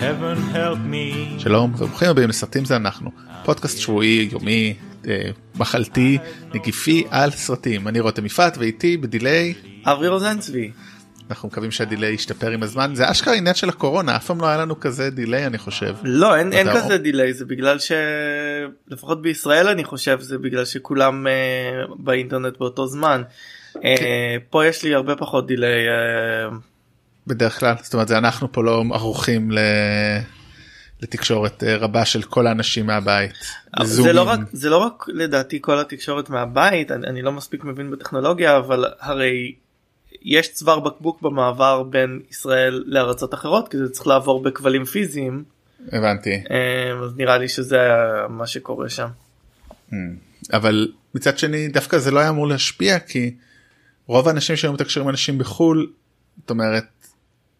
heaven help me. שלום וברוכים הבאים לסרטים זה אנחנו פודקאסט שבועי יומי אה, מחלתי נגיפי על סרטים אני רותם יפעת ואיתי ב delay אברי רוזנצבי. אנחנו מקווים שה delay ישתפר עם הזמן זה אשכרה עניין של הקורונה אף פעם לא היה לנו כזה delay אני חושב. לא אין, אין. כזה delay זה בגלל שלפחות בישראל אני חושב זה בגלל שכולם אה, באינטרנט באותו זמן. אה, פה יש לי הרבה פחות delay. אה, בדרך כלל זאת אומרת זה אנחנו פה לא ערוכים ל... לתקשורת אה, רבה של כל האנשים מהבית. זה. לא רק זה לא רק לדעתי כל התקשורת מהבית אני, אני לא מספיק מבין בטכנולוגיה אבל הרי יש צוואר בקבוק במעבר בין ישראל לארצות אחרות כי זה צריך לעבור בכבלים פיזיים הבנתי אה, אז נראה לי שזה מה שקורה שם. אבל מצד שני דווקא זה לא היה אמור להשפיע כי רוב האנשים שהיו מתקשרים אנשים בחו"ל זאת אומרת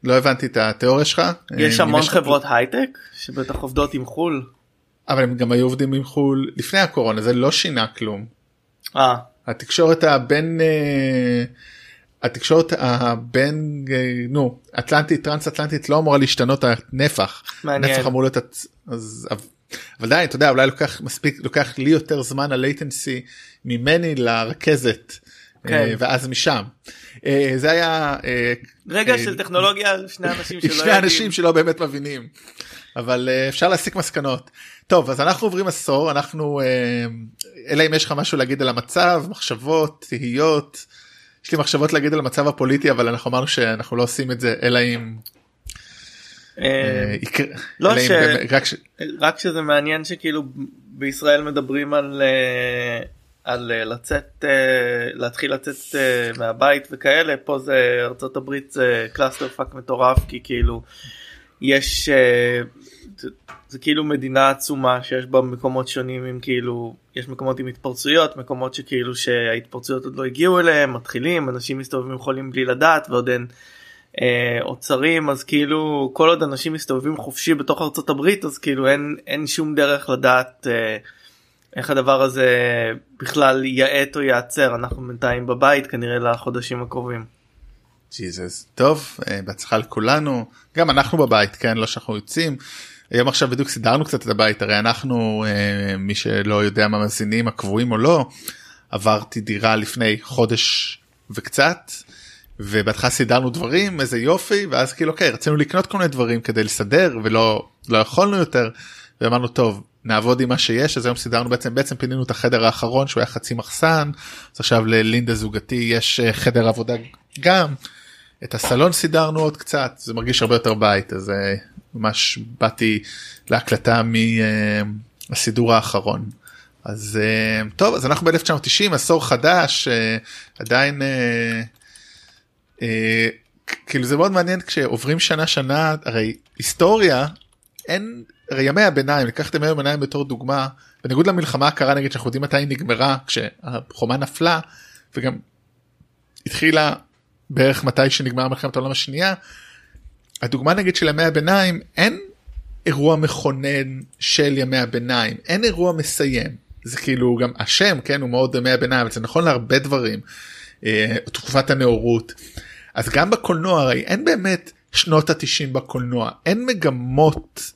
לא הבנתי את התיאוריה שלך. יש אה, המון חברות הייטק שבטח עובדות עם חו"ל. אבל הם גם היו עובדים עם חו"ל לפני הקורונה זה לא שינה כלום. אה, התקשורת הבין אה, התקשורת הבין אה, נו אטלנטית טרנס אטלנטית לא אמורה להשתנות הנפח. מעניין. הנפח אמור להיות אז אבל- אבל די אתה יודע אולי לוקח מספיק לוקח לי יותר זמן ה latency ממני לרכזת. כן. אה, ואז משם. אה, זה היה אה, רגע של טכנולוגיה שני אנשים שלא שני. אנשים שלא באמת מבינים אבל אפשר להסיק מסקנות טוב אז אנחנו עוברים עשור אנחנו אלא אם יש לך משהו להגיד על המצב מחשבות תהיות. יש לי מחשבות להגיד על המצב הפוליטי אבל אנחנו אמרנו שאנחנו לא עושים את זה אלא אם לא, ש- רק שזה מעניין שכאילו בישראל מדברים על על אה, לצאת אה, להתחיל לצאת אה, מהבית וכאלה פה זה ארצות הברית זה clusterfuck מטורף כי כאילו יש זה, זה כאילו מדינה עצומה שיש בה מקומות שונים עם כאילו יש מקומות עם התפרצויות מקומות שכאילו שההתפרצויות עוד לא הגיעו אליהם מתחילים אנשים מסתובבים חולים בלי לדעת ועוד אין אה, אוצרים אז כאילו כל עוד אנשים מסתובבים חופשי בתוך ארצות הברית אז כאילו אין אין שום דרך לדעת אה, איך הדבר הזה בכלל יאט או ייעצר אנחנו בינתיים בבית כנראה לחודשים הקרובים. ג'יזוס טוב אה, בהצלחה לכולנו. גם אנחנו בבית כן? לא שאנחנו יוצאים. היום עכשיו בדיוק סידרנו קצת את הבית. הרי אנחנו אה, מי שלא יודע מה מאזינים הקבועים או לא עברתי דירה לפני חודש וקצת ובהתחלה סידרנו דברים איזה יופי ואז כאילו אוקיי רצינו לקנות כל מיני דברים כדי לסדר ולא לא יכולנו יותר ואמרנו טוב נעבוד עם מה שיש אז היום סידרנו בעצם בעצם פינינו את החדר האחרון שהוא היה חצי מחסן אז עכשיו ללינדה זוגתי יש אה, חדר עבודה גם את הסלון סידרנו עוד קצת זה מרגיש הרבה יותר בית אז אה, ממש באתי להקלטה מהסידור האחרון. אז אה, טוב אז אנחנו ב-1990 עשור חדש אה, עדיין אה, אה, כאילו זה מאוד מעניין כשעוברים שנה שנה הרי היסטוריה אין ימי הביניים לקחת ימי הביניים בתור דוגמה בניגוד למלחמה הקרה נגיד שאנחנו יודעים מתי היא נגמרה כשהחומה נפלה וגם התחילה בערך מתי שנגמרה מלחמת העולם השנייה. הדוגמה נגיד של ימי הביניים אין אירוע מכונן של ימי הביניים אין אירוע מסיים זה כאילו גם השם כן הוא מאוד ימי הביניים אבל זה נכון להרבה דברים אה, תקופת הנאורות אז גם בקולנוע הרי אין באמת שנות התשעים בקולנוע אין מגמות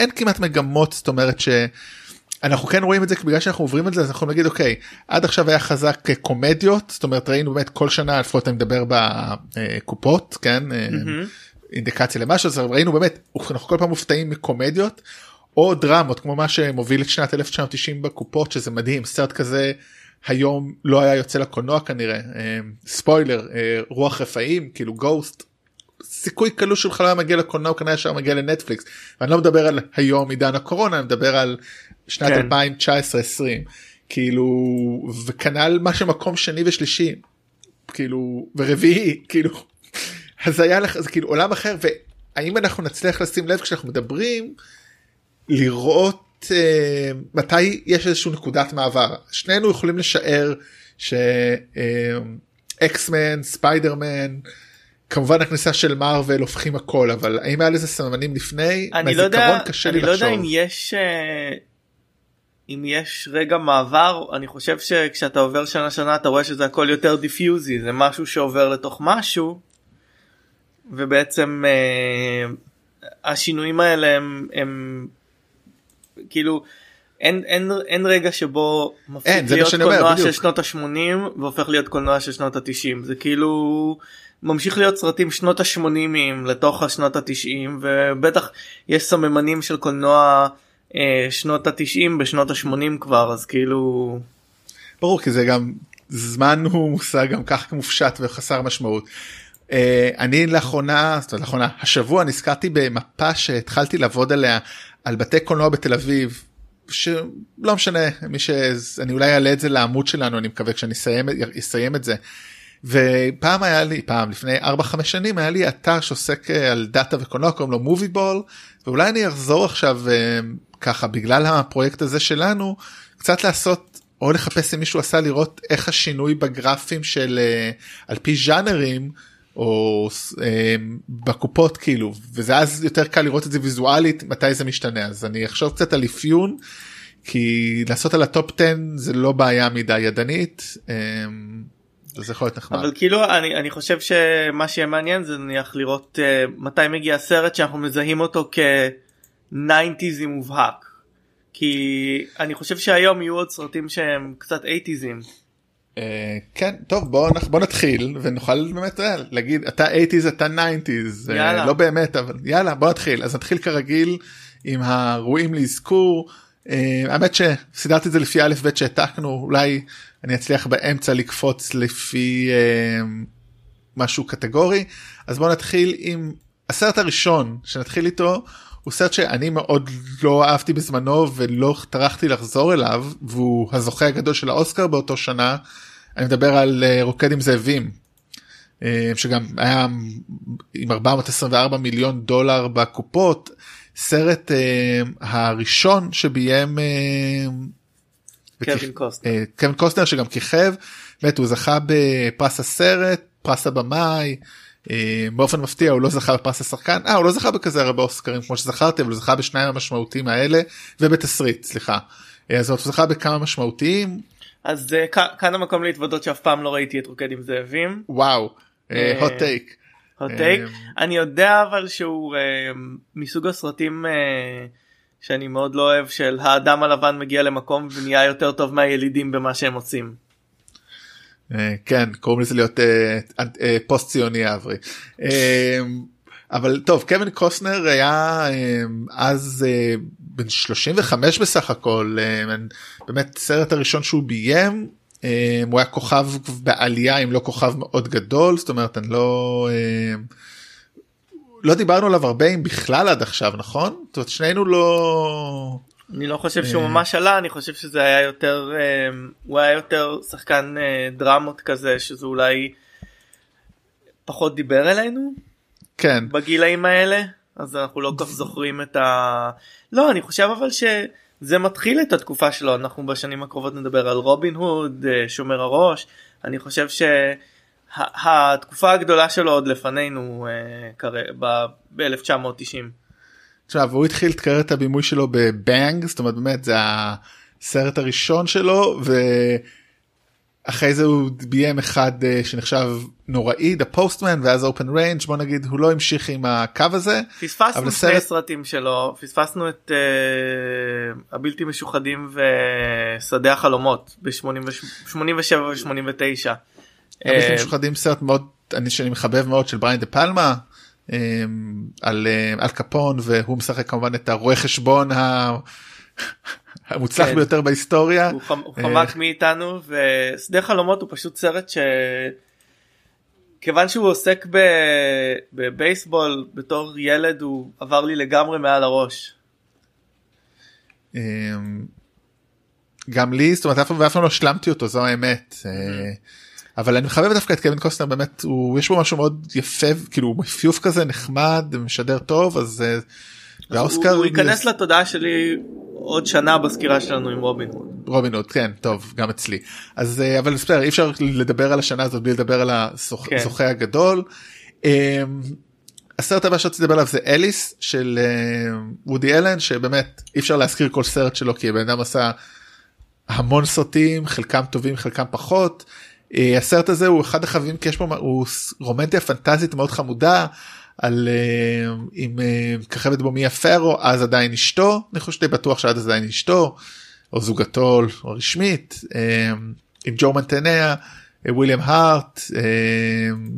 אין כמעט מגמות זאת אומרת שאנחנו כן רואים את זה בגלל שאנחנו עוברים את זה אז אנחנו להגיד אוקיי עד עכשיו היה חזק קומדיות זאת אומרת ראינו באמת כל שנה לפחות אני מדבר בקופות כן אה, אינדיקציה למשהו אז ראינו באמת אנחנו כל פעם מופתעים מקומדיות או דרמות כמו מה שמוביל את שנת 1990 בקופות שזה מדהים סרט כזה היום לא היה יוצא לקולנוע כנראה אה, ספוילר אה, רוח רפאים כאילו גוסט סיכוי קלוש שלך לא היה מגיע לקולנוע הוא כנראה שהיה מגיע לנטפליקס. ואני לא מדבר על היום עידן הקורונה אני מדבר על שנת כן. 2019-2020 כאילו וכנ"ל מה שמקום שני ושלישי. כאילו ורביעי כאילו אז היה לך זה כאילו עולם אחר והאם אנחנו נצליח לשים לב כשאנחנו מדברים לראות אה, מתי יש איזושהי נקודת מעבר? שנינו יכולים לשער ש X-Men ספיידרמן כמובן הכניסה של מארוול הופכים הכל אבל האם היה לזה סממנים לפני אני לא יודע, אני לא יודע לחשוב. אם יש אה, אם יש רגע מעבר אני חושב שכשאתה עובר שנה שנה אתה רואה שזה הכל יותר דיפיוזי זה משהו שעובר לתוך משהו ובעצם אה, השינויים האלה הם, הם כאילו אין, אין, אין רגע שבו מפסיק להיות קולנוע. של שנות ה-80 והופך להיות קולנוע של שנות ה-90 זה כאילו ממשיך להיות סרטים שנות ה-80 לתוך השנות ה-90 ובטח יש סממנים של קולנוע אה, שנות ה-90 בשנות ה-80 כבר אז כאילו ברור כי זה גם זמן הוא מושג גם כך מופשט וחסר משמעות. Uh, אני לאחרונה, זאת אומרת לאחרונה, השבוע נזכרתי במפה שהתחלתי לעבוד עליה על בתי קולנוע בתל אביב. שלא משנה מי ש... אני אולי אעלה את זה לעמוד שלנו אני מקווה כשאני אסיים, אסיים את זה. ופעם היה לי פעם לפני 4-5 שנים היה לי אתר שעוסק אה, על דאטה וקולנוע קוראים לו מובי בול ואולי אני אחזור עכשיו אה, ככה בגלל הפרויקט הזה שלנו קצת לעשות או לחפש אם מישהו עשה לראות איך השינוי בגרפים של אה, על פי ז'אנרים או אה, בקופות כאילו וזה אז יותר קל לראות את זה ויזואלית מתי זה משתנה אז אני אחשוב קצת על אפיון כי לעשות על ה top 10 זה לא בעיה מדי ידנית. אה, זה יכול להיות נחמד. אבל כאילו אני, אני חושב שמה שיהיה מעניין זה נניח לראות אה, מתי מגיע סרט שאנחנו מזהים אותו כ-90'סי מובהק. כי אני חושב שהיום יהיו עוד סרטים שהם קצת 80'סים. Uh, כן טוב בוא, בוא נתחיל ונוכל באמת uh, להגיד אתה 80's אתה 90's יאללה. uh, לא באמת אבל יאללה בוא נתחיל אז נתחיל כרגיל עם הראויים לאזכור. Uh, האמת שסידרתי את זה לפי א' ב' שהעתקנו אולי אני אצליח באמצע לקפוץ לפי uh, משהו קטגורי אז בוא נתחיל עם הסרט הראשון שנתחיל איתו הוא סרט שאני מאוד לא אהבתי בזמנו ולא טרחתי לחזור אליו והוא הזוכה הגדול של האוסקר באותו שנה. אני מדבר על אה, רוקד עם זאבים אה, שגם היה עם 424 מיליון דולר בקופות סרט אה, הראשון שביים קווין קוסטנר. אה, קווין קוסטנר שגם כיכב באמת הוא זכה בפרס הסרט פרס הבמאי. אה, באופן מפתיע הוא לא זכה בפרס השחקן אה הוא לא זכה בכזה הרבה אוסקרים כמו שזכרתי אבל הוא זכה בשניים המשמעותיים האלה ובתסריט סליחה אה, אז הוא זכה בכמה משמעותיים אז כאן המקום להתוודות שאף פעם לא ראיתי את רוקד עם זאבים. וואו אה, hot take hot take. אה, אני יודע אבל שהוא מסוג הסרטים שאני מאוד לא אוהב של האדם הלבן מגיע למקום ונהיה יותר טוב מהילידים במה שהם עושים. אה, כן קוראים לזה להיות אה, אה, פוסט ציוני אברי. אבל טוב קווין קוסנר היה אז בן 35 בסך הכל באמת סרט הראשון שהוא ביים הוא היה כוכב בעלייה אם לא כוכב מאוד גדול זאת אומרת אני לא לא דיברנו עליו הרבה אם בכלל עד עכשיו נכון? זאת אומרת שנינו לא אני לא חושב שהוא אה. ממש עלה אני חושב שזה היה יותר אה, הוא היה יותר שחקן אה, דרמות כזה שזה אולי פחות דיבר אלינו כן בגילאים האלה אז אנחנו לא כל כך זוכרים את ה... לא אני חושב אבל שזה מתחיל את התקופה שלו אנחנו בשנים הקרובות נדבר על רובין הוד שומר הראש אני חושב שהתקופה הגדולה שלו עוד לפנינו ב-1990. עכשיו הוא התחיל את קריירת הבימוי שלו בבנג זאת אומרת באמת זה הסרט הראשון שלו ואחרי זה הוא ביים אחד אה, שנחשב נוראי The Postman ואז Open Range בוא נגיד הוא לא המשיך עם הקו הזה. פספסנו שני סרטים שלו פספסנו את uh, הבלתי משוחדים ושדה החלומות ב-87 ו-89. הבלתי משוחדים סרט מאוד אני שאני מחבב מאוד של בריין דה פלמה אה, על אה, על קפון והוא משחק כמובן את הרואה חשבון המוצלח כן. ביותר בהיסטוריה. הוא חמ- הוא אה, חמק מאיתנו ושדה חלומות הוא פשוט סרט ש... כיוון שהוא עוסק ב... בבייסבול בתור ילד הוא עבר לי לגמרי מעל הראש. גם לי זאת אומרת אף פעם לא השלמתי אותו זו האמת אה, אבל אני מחבב דווקא את קווין קוסטנר באמת הוא יש בו משהו מאוד יפה כאילו הוא מפיוף כזה נחמד משדר טוב אז אה, והאוסקר הוא, הוא ייכנס לתודעה שלי עוד שנה בסקירה שלנו עם רובין הוד. רובין הוד כן טוב גם אצלי אז אה, אבל בסדר אי אפשר לדבר על השנה הזאת בלי לדבר על כן. הזוכה הגדול. אמ, הסרט הבא שרציתי לדבר עליו זה אליס של אה, וודי אלן שבאמת אי אפשר להזכיר כל סרט שלו כי הבן אדם עשה המון סרטים חלקם טובים חלקם פחות. אה, הסרט הזה הוא אחד החביבים כי יש בו הוא רומנטיה פנטזית מאוד חמודה על אה, אם אה, מככבת בו מיה פרו אז עדיין אשתו אני חושב שדי בטוח שעד אז עדיין אשתו או זוגתו או רשמית אה, עם ג'ו מנטניה וויליאם הארט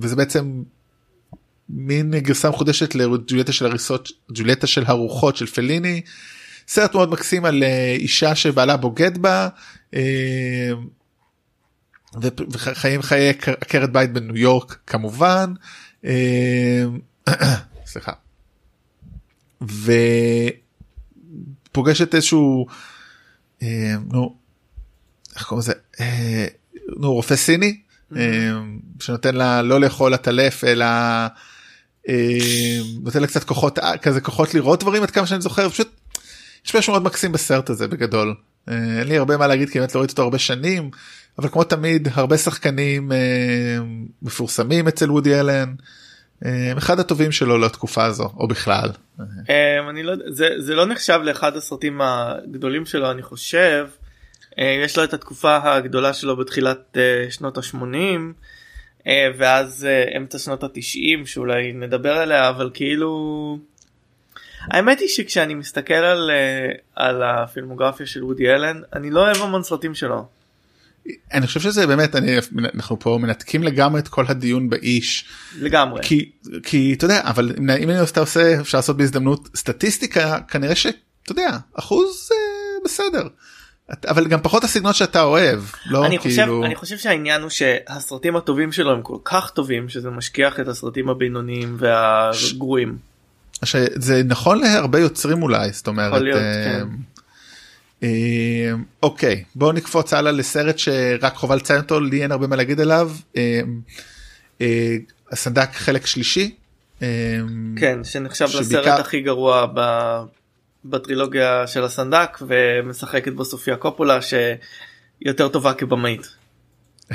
וזה בעצם מין גרסה מחודשת לג'וליאטה של הריסות ג'וליאטה של הרוחות של פליני. סרט מאוד מקסים על אישה שבעלה בוגד בה וחיים חיי עקרת בית בניו יורק כמובן. סליחה. ופוגשת איזשהו אה, נו איך קוראים לזה אה, נו רופא סיני mm-hmm. אה, שנותן לה לא לאכול עטלף אלא נותן לה קצת כוחות אה, כזה כוחות לראות דברים עד כמה שאני זוכר פשוט יש משהו מאוד מקסים בסרט הזה בגדול אה, אין לי הרבה מה להגיד כי באמת לא ראיתי אותו הרבה שנים אבל כמו תמיד הרבה שחקנים אה, מפורסמים אצל וודי אלן. אה, אחד הטובים שלו לתקופה הזו או בכלל. אה, אני לא זה זה לא נחשב לאחד הסרטים הגדולים שלו אני חושב. יש לו את התקופה הגדולה שלו בתחילת שנות ה-80 ואז אמצע שנות ה-90 שאולי נדבר עליה אבל כאילו האמת היא שכשאני מסתכל על, על הפילמוגרפיה של וודי אלן אני לא אוהב המון סרטים שלו. אני חושב שזה באמת אני אנחנו פה מנתקים לגמרי את כל הדיון באיש לגמרי כי כי אתה יודע אבל אם אני עושה עושה אפשר לעשות בהזדמנות סטטיסטיקה כנראה שאתה יודע אחוז אה, בסדר. אבל גם פחות הסגנון שאתה אוהב לא אני כאילו חושב, אני חושב שהעניין הוא שהסרטים הטובים שלו הם כל כך טובים שזה משכיח את הסרטים הבינוניים והגרועים. זה נכון להרבה יוצרים אולי זאת אומרת. להיות, אה, כן. אה, אוקיי בואו נקפוץ הלאה לסרט שרק חובה לציין אותו לי אין הרבה מה להגיד עליו אה, אה, הסנדק חלק שלישי. כן שנחשב לסרט הכי גרוע בטרילוגיה של הסנדק ומשחקת בו סופיה קופולה שיותר טובה כבמאית.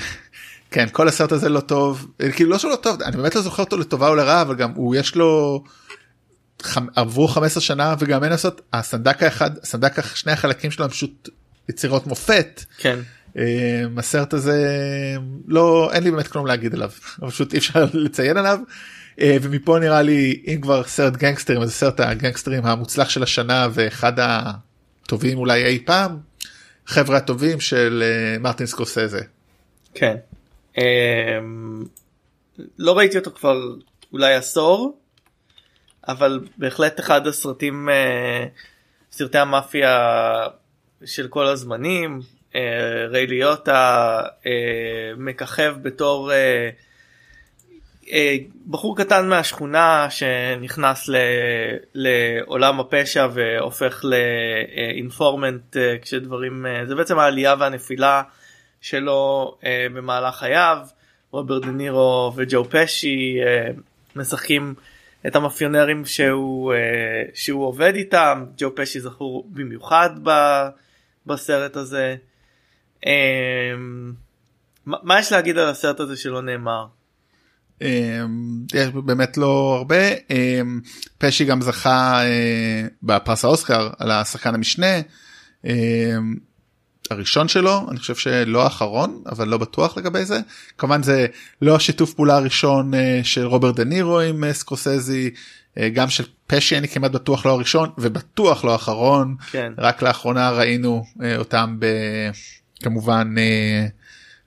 כן כל הסרט הזה לא טוב כאילו לא שלא טוב אני באמת לא זוכר אותו לטובה או לרעה אבל גם הוא יש לו עברו 15 שנה וגם אין לעשות הסנדק האחד הסנדק שני החלקים שלו הם פשוט יצירות מופת. כן. אה, הסרט הזה לא אין לי באמת כלום להגיד עליו פשוט אי אפשר לציין עליו אה, ומפה נראה לי אם כבר סרט גנגסטרים אז סרט הגנגסטרים המוצלח של השנה ואחד הטובים אולי אי פעם חבר'ה הטובים של אה, מרטין סקורסזה. כן. לא ראיתי אותו כבר אולי עשור אבל בהחלט אחד הסרטים אה, סרטי המאפיה של כל הזמנים אה, ריי ליוטה אה, מככב בתור בחור קטן מהשכונה שנכנס ל, לעולם הפשע והופך לאינפורמנט כשדברים זה בעצם העלייה והנפילה שלו במהלך חייו. רוברט דה נירו וג'ו פשי משחקים את המאפיונרים שהוא, אה, שהוא עובד איתם, ג'ו פשי זכור במיוחד ב, בסרט הזה. אה, מה יש להגיד על הסרט הזה שלא נאמר? אה, יש באמת לא הרבה פשי גם זכה בפרס האוסקר על השחקן המשנה הראשון שלו אני חושב שלא האחרון אבל לא בטוח לגבי זה כמובן זה לא השיתוף פעולה הראשון אה, של רוברט דה נירו עם אה, סקורסזי אה, גם של פשי אני כמעט בטוח לא הראשון ובטוח לא האחרון כן. רק לאחרונה ראינו אותם ב... כמובן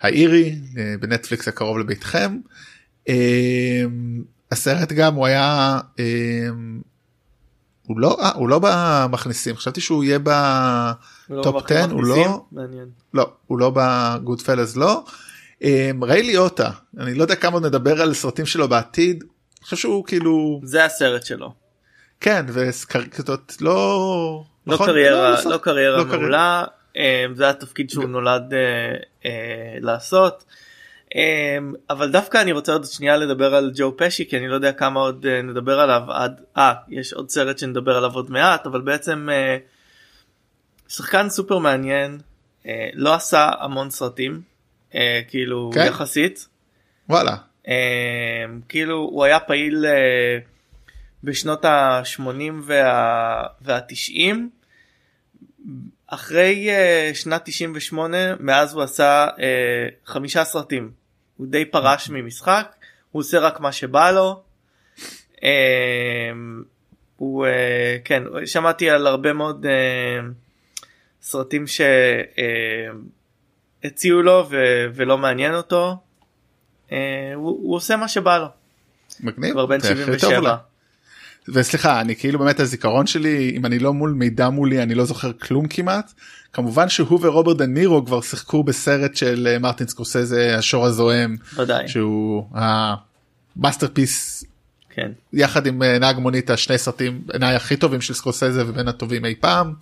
האירי בנטפליקס הקרוב לביתכם. הסרט גם הוא היה הוא לא הוא לא במכניסים חשבתי שהוא יהיה ב... טופ 10 הוא לא מעניין. לא הוא לא בגוד פלס לא. אמ, ריי ליוטה אני לא יודע כמה נדבר על סרטים שלו בעתיד. אני חושב שהוא כאילו זה הסרט שלו. כן וסקרקטות לא לא נכון? קריירה לא, לא קריירה לא מעולה אמ, זה התפקיד שהוא נולד אה, אה, לעשות. אמ, אבל דווקא אני רוצה עוד שנייה לדבר על ג'ו פשי כי אני לא יודע כמה עוד אה, נדבר עליו עד אה יש עוד סרט שנדבר עליו עוד מעט אבל בעצם שחקן סופר מעניין אה, לא עשה המון סרטים אה, כאילו כן? יחסית. וואלה. אה, כאילו הוא היה פעיל אה, בשנות ה-80 וה... וה-90 אחרי אה, שנת 98 מאז הוא עשה אה, חמישה סרטים הוא די פרש ממשחק הוא עושה רק מה שבא לו. הוא כן שמעתי על הרבה מאוד סרטים שהציעו לו ולא מעניין אותו. הוא, הוא עושה מה שבא לו. מגניב. כבר בן 77. וסליחה אני כאילו באמת הזיכרון שלי אם אני לא מול מידע מולי אני לא זוכר כלום כמעט כמובן שהוא ורוברט דה נירו כבר שיחקו בסרט של אה, מרטין סקורסזה השור הזועם ודאי שהוא ה masterpiece כן יחד עם אה, נהג מונית השני סרטים בעיניי הכי טובים של סקורסזה ובין הטובים אי פעם.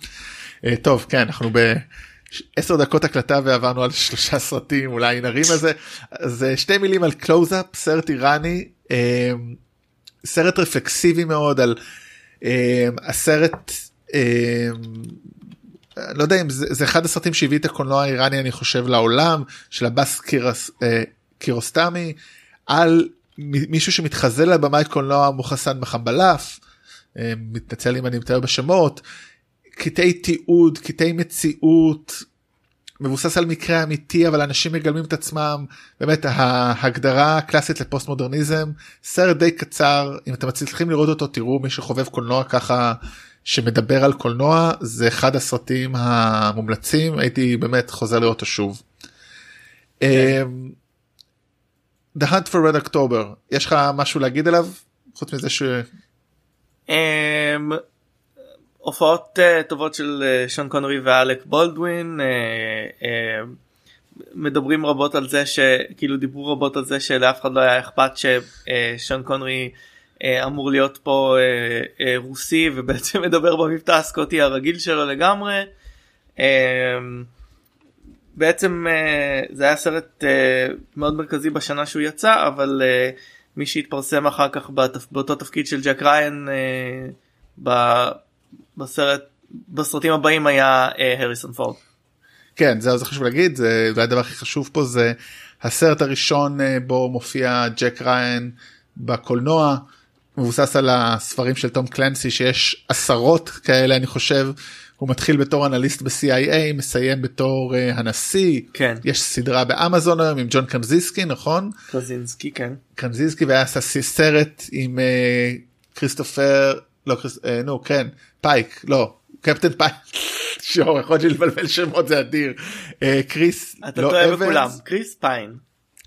אה, טוב כן אנחנו ב... עשר דקות הקלטה ועברנו על שלושה סרטים אולי נרים על זה. אז שתי מילים על קלוזאפ סרט איראני סרט רפלקסיבי מאוד על אה, הסרט אה, לא יודע אם זה, זה אחד הסרטים שהביא את הקולנוע האיראני אני חושב לעולם של עבאס קירס, אה, קיארוסטמי על מישהו שמתחזה לבמאי קולנוע מוחסן מחמלבף אה, מתנצל אם אני טועה בשמות קטעי תיעוד קטעי מציאות מבוסס על מקרה אמיתי אבל אנשים מגלמים את עצמם באמת ההגדרה הקלאסית לפוסט מודרניזם סרט די קצר אם אתם מצליחים לראות אותו תראו מי שחובב קולנוע ככה שמדבר על קולנוע זה אחד הסרטים המומלצים הייתי באמת חוזר לראות אותו שוב. Okay. אמ, The Hunt for Red October יש לך משהו להגיד עליו חוץ מזה ש... Um, הופעות uh, טובות של uh, שון קונרי ואלק בולדווין uh, uh, מדברים רבות על זה שכאילו דיברו רבות על זה שלאף אחד לא היה אכפת ששון קונרי uh, אמור להיות פה uh, uh, רוסי ובעצם מדבר במבטא הסקוטי הרגיל שלו לגמרי. Uh, בעצם uh, זה היה סרט uh, מאוד מרכזי בשנה שהוא יצא אבל uh, מי שהתפרסם אחר כך בתפ... באותו תפקיד של ג'ק ריין uh, בסרט בסרטים הבאים היה הריסון פורד. כן זה, זה חשוב להגיד זה אולי הדבר הכי חשוב פה זה הסרט הראשון בו מופיע ג'ק ריין בקולנוע מבוסס על הספרים של תום קלנסי שיש עשרות כאלה אני חושב. הוא מתחיל בתור אנליסט ב-CIA מסיים בתור uh, הנשיא. כן. יש סדרה באמזון היום עם ג'ון קרנזיסקי נכון? קרנזיסקי כן. קרנזיסקי והיה סרט עם uh, כריסטופר לא קריס, uh, נו כן פייק לא קפטן פייק. שואו יכול להיות לבלבל שמות זה אדיר קריס אתה לא טועה בכולם קריס פיין.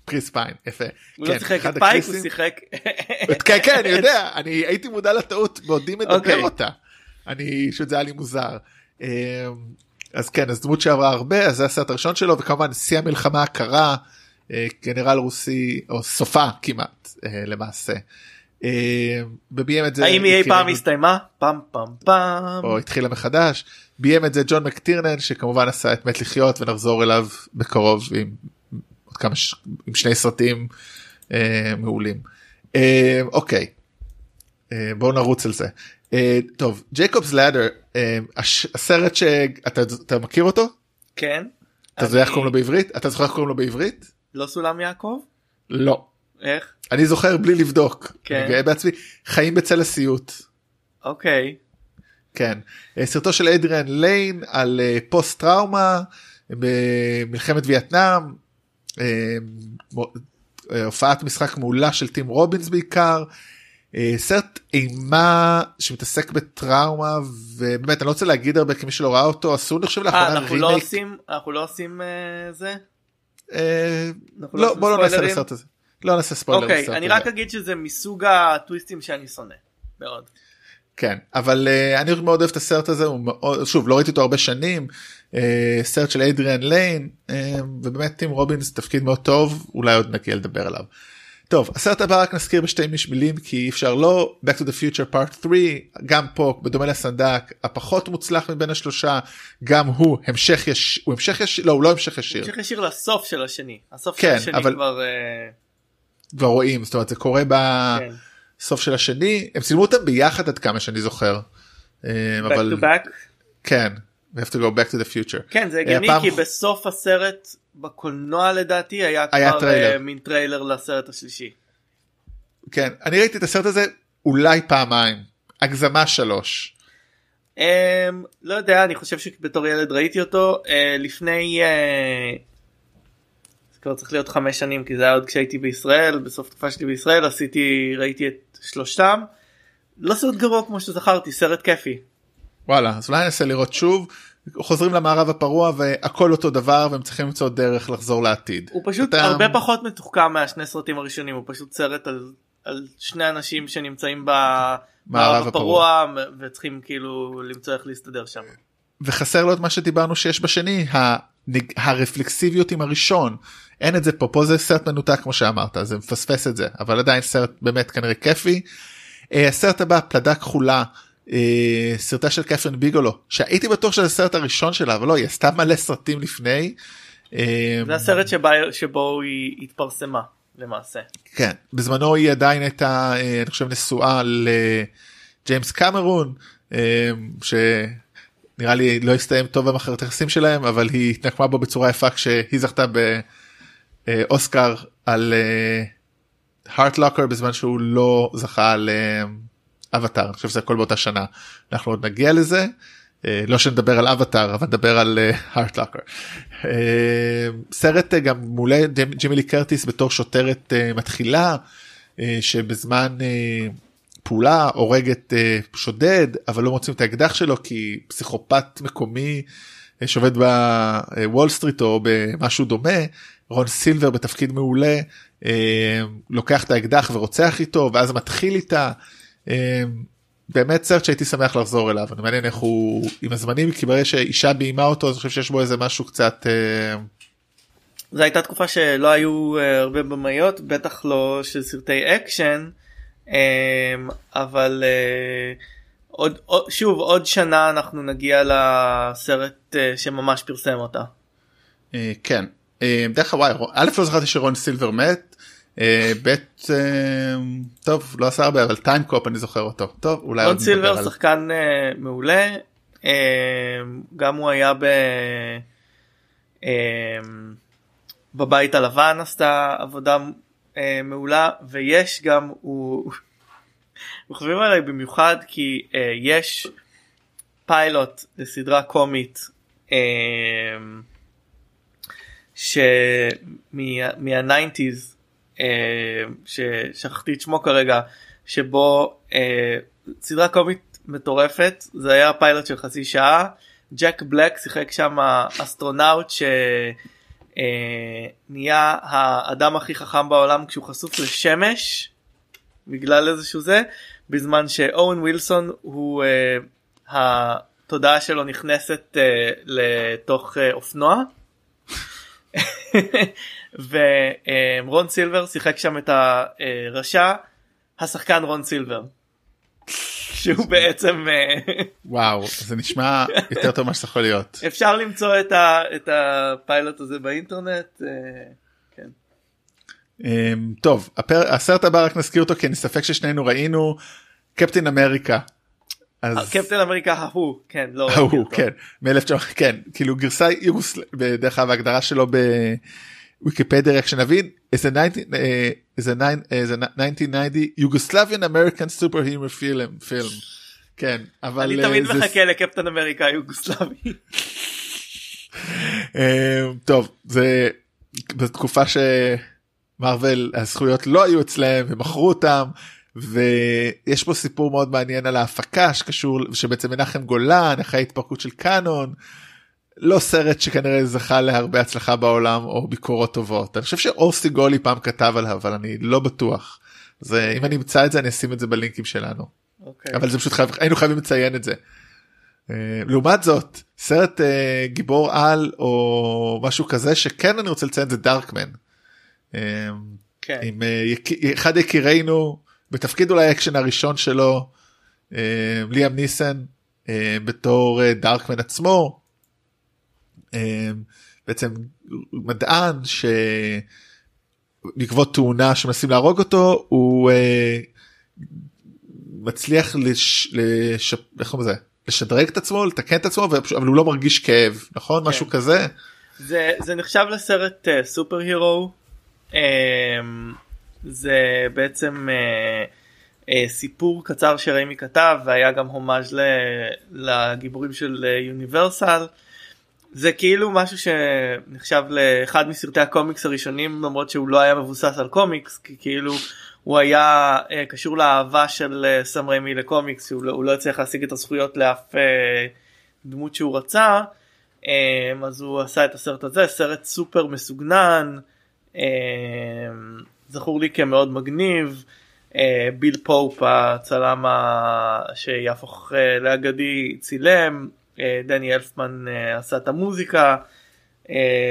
קריס פיין יפה. הוא לא כן, לא שיחק את פייק הוא שיחק. כן כן אני יודע אני הייתי מודע לטעות בעודי מדבר okay. אוקיי. אותה. אני שזה היה לי מוזר. אמ, אז כן אז דמות שעברה הרבה אז זה הסרט הראשון שלו וכמובן שיא המלחמה הקרה אה, גנרל רוסי או סופה כמעט אה, למעשה. וביים את זה האם היא אי פעם הסתיימה? פעם פעם פעם או התחילה מחדש. ביים את זה ג'ון מקטירנן שכמובן עשה את מת לחיות ונחזור אליו בקרוב עם עוד כמה ש... עם שני סרטים אה, מעולים. אה, אוקיי. אה, בואו נרוץ על זה. אה, טוב ג'ייקובס לאדר אה, הסרט שאתה מכיר אותו? כן. אתה זוכר איך קוראים לו בעברית? אתה זוכר איך קוראים לו בעברית? לא סולם יעקב? לא איך אני זוכר בלי לבדוק כן. אני גאה בעצמי חיים בצל הסיוט. אוקיי. כן אה, סרטו של אדריאן ליין על פוסט טראומה במלחמת וייטנאם הופעת משחק מעולה של טים רובינס בעיקר אה, סרט אימה שמתעסק בטראומה ובאמת אני לא רוצה להגיד הרבה כמי שלא ראה אותו עשו אני חושב לאחרונה רימייק. אנחנו לא עושים אנחנו לא עושים אה, זה? אה, לא בוא לא נעשה לסרט הזה. לא נעשה ספוילר. אוקיי אני רק אגיד שזה מסוג הטוויסטים שאני שונא מאוד. כן אבל uh, אני מאוד אוהב את הסרט הזה הוא מאוד שוב לא ראיתי אותו הרבה שנים uh, סרט של אדריאן ליין uh, ובאמת טים רובינס תפקיד מאוד טוב אולי עוד נגיע לדבר עליו. טוב הסרט הבא רק נזכיר בשתי מילים כי אי אפשר לא back to the future part 3 גם פה בדומה לסנדק הפחות מוצלח מבין השלושה גם הוא המשך יש הוא המשך ישיר לא הוא לא המשך ישיר. המשך ישיר לסוף של השני הסוף כן, של השני אבל... כבר. Uh... כבר רואים זאת אומרת זה קורה בסוף כן. של השני הם צילמו אותם ביחד עד כמה שאני זוכר. back אבל... כן. We have to go back to the future. כן זה הגיוני פעם... כי בסוף הסרט בקולנוע לדעתי היה, היה כבר טריילר. Uh, מין טריילר לסרט השלישי. כן אני ראיתי את הסרט הזה אולי פעמיים הגזמה שלוש. Um, לא יודע אני חושב שבתור ילד ראיתי אותו uh, לפני uh, כבר צריך להיות חמש שנים כי זה היה עוד כשהייתי בישראל בסוף תקופה שלי בישראל עשיתי ראיתי את שלושתם לא סרט גרוע כמו שזכרתי סרט כיפי. וואלה אז אולי ננסה לראות שוב חוזרים למערב הפרוע והכל אותו דבר והם צריכים למצוא דרך לחזור לעתיד. הוא פשוט אתה- הרבה פחות מתוחכם מהשני סרטים הראשונים הוא פשוט סרט על, על שני אנשים שנמצאים במערב מערב הפרוע וצריכים כאילו למצוא איך להסתדר שם. וחסר לו את מה שדיברנו שיש בשני הנג... הרפלקסיביות עם הראשון אין את זה פה פה זה סרט מנותק כמו שאמרת זה מפספס את זה אבל עדיין סרט באמת כנראה כיפי. אה, הסרט הבא פלדה כחולה אה, סרטה של קפרין ביגולו שהייתי בטוח שזה הסרט הראשון שלה אבל לא היא עשתה מלא סרטים לפני. אה, זה הסרט שבה, שבו היא התפרסמה למעשה. כן בזמנו היא עדיין הייתה אה, אני חושב נשואה לג'יימס קמרון אה, שנראה לי לא הסתיים טוב במערכת היחסים שלהם אבל היא התנקמה בו בצורה יפה כשהיא זכתה באוסקר על הארטלוקר בזמן שהוא לא זכה על אבטאר אני חושב שזה הכל באותה שנה אנחנו עוד נגיע לזה. אה, לא שנדבר על אבטאר אבל נדבר על Hurt Locker. סרט אה, גם מעולה ג'ימ- ג'ימי לי קרטיס בתור שוטרת אה, מתחילה אה, שבזמן אה, פעולה הורגת אה, שודד אבל לא מוצאים את האקדח שלו כי פסיכופת מקומי אה, שעובד בוול סטריט או במשהו דומה רון סילבר בתפקיד מעולה אה, לוקח את האקדח ורוצח איתו ואז מתחיל איתה. אה, באמת סרט שהייתי שמח לחזור אליו אני מעניין איך הוא עם הזמנים כי ברגע שאישה ביימה אותו אני חושב שיש בו איזה משהו קצת אה, זו הייתה תקופה שלא היו אה, הרבה במאיות בטח לא של סרטי אקשן אה, אבל אה, עוד, עוד שוב עוד שנה אנחנו נגיע לסרט שממש פרסם אותה. כן דרך אגב וואי א' לא זכרתי שרון סילבר מת אה, ב' אה, טוב לא עשה הרבה אבל טיים קופ אני זוכר אותו. טוב אולי רון סילבר שחקן אה, מעולה. אה, גם הוא היה ב... אה, בבית הלבן עשתה עבודה אה, מעולה ויש גם הוא חושבים עליי במיוחד כי אה, יש פיילוט לסדרה קומית אה, שמה nineties ששכחתי את שמו כרגע שבו אה, סדרה קומית מטורפת זה היה פיילוט של חצי שעה ג'ק בלק שיחק שם אסטרונאוט שנהיה האדם הכי חכם בעולם כשהוא חשוף לשמש בגלל איזשהו זה בזמן שאוון ווילסון הוא אה, התודעה שלו נכנסת אה, לתוך אה, אופנוע. ורון סילבר שיחק שם את הרשע השחקן רון סילבר. שהוא בעצם אה, וואו זה נשמע יותר טוב ממה יכול להיות אפשר למצוא את, ה, את הפיילוט הזה באינטרנט. אה, כן. אה, טוב הפר... הסרט הבא רק נזכיר אותו כי אני ספק ששנינו ראינו קפטין אמריקה. אז קפטן אמריקה ההוא כן לא ההוא. כן מ-1900 כן כאילו גרסה יוגוסל בדרך אגב ההגדרה שלו בוויקיפדיה רק שנבין is a 19 is a nine- is a 1990 Yugoslavian American superhero film film כן אבל אני אה, תמיד מחכה לקפטן אמריקה יוגוסלבי. אה, טוב זה בתקופה שמרוויל הזכויות לא היו אצלהם ומכרו אותם ויש פה סיפור מאוד מעניין על ההפקה שקשור שבעצם מנחם גולן אחרי ההתפרקות של קאנון. לא סרט שכנראה זכה להרבה הצלחה בעולם או ביקורות טובות אני חושב שאורסי גולי פעם כתב עליו אבל אני לא בטוח. זה אם אני אמצא את זה אני אשים את זה בלינקים שלנו. אוקיי. אבל זה פשוט חייב, היינו חייבים לציין את זה. אה, לעומת זאת סרט אה, גיבור על או משהו כזה שכן אני רוצה לציין זה Darkman. אה, כן. עם אה, יק- אחד יקירינו בתפקיד אולי האקשן הראשון שלו אה, ליאם ניסן אה, בתור אה, דארקמן עצמו. בעצם מדען שבעקבות תאונה שמנסים להרוג אותו הוא מצליח לש... לש... איך קוראים לזה? לשדרג את עצמו לתקן את עצמו אבל הוא לא מרגיש כאב נכון כן. משהו כזה זה זה נחשב לסרט uh, סופר הירו זה בעצם uh, uh, סיפור קצר שריימי כתב והיה גם הומאז' לגיבורים של יוניברסל. זה כאילו משהו שנחשב לאחד מסרטי הקומיקס הראשונים למרות שהוא לא היה מבוסס על קומיקס כי כאילו הוא היה uh, קשור לאהבה של uh, סם ריימי לקומיקס שהוא לא, הוא לא הצליח להשיג את הזכויות לאף uh, דמות שהוא רצה um, אז הוא עשה את הסרט הזה סרט סופר מסוגנן um, זכור לי כמאוד מגניב uh, ביל פופ הצלם שיהפוך uh, לאגדי צילם uh, דני אלפמן עשה את המוזיקה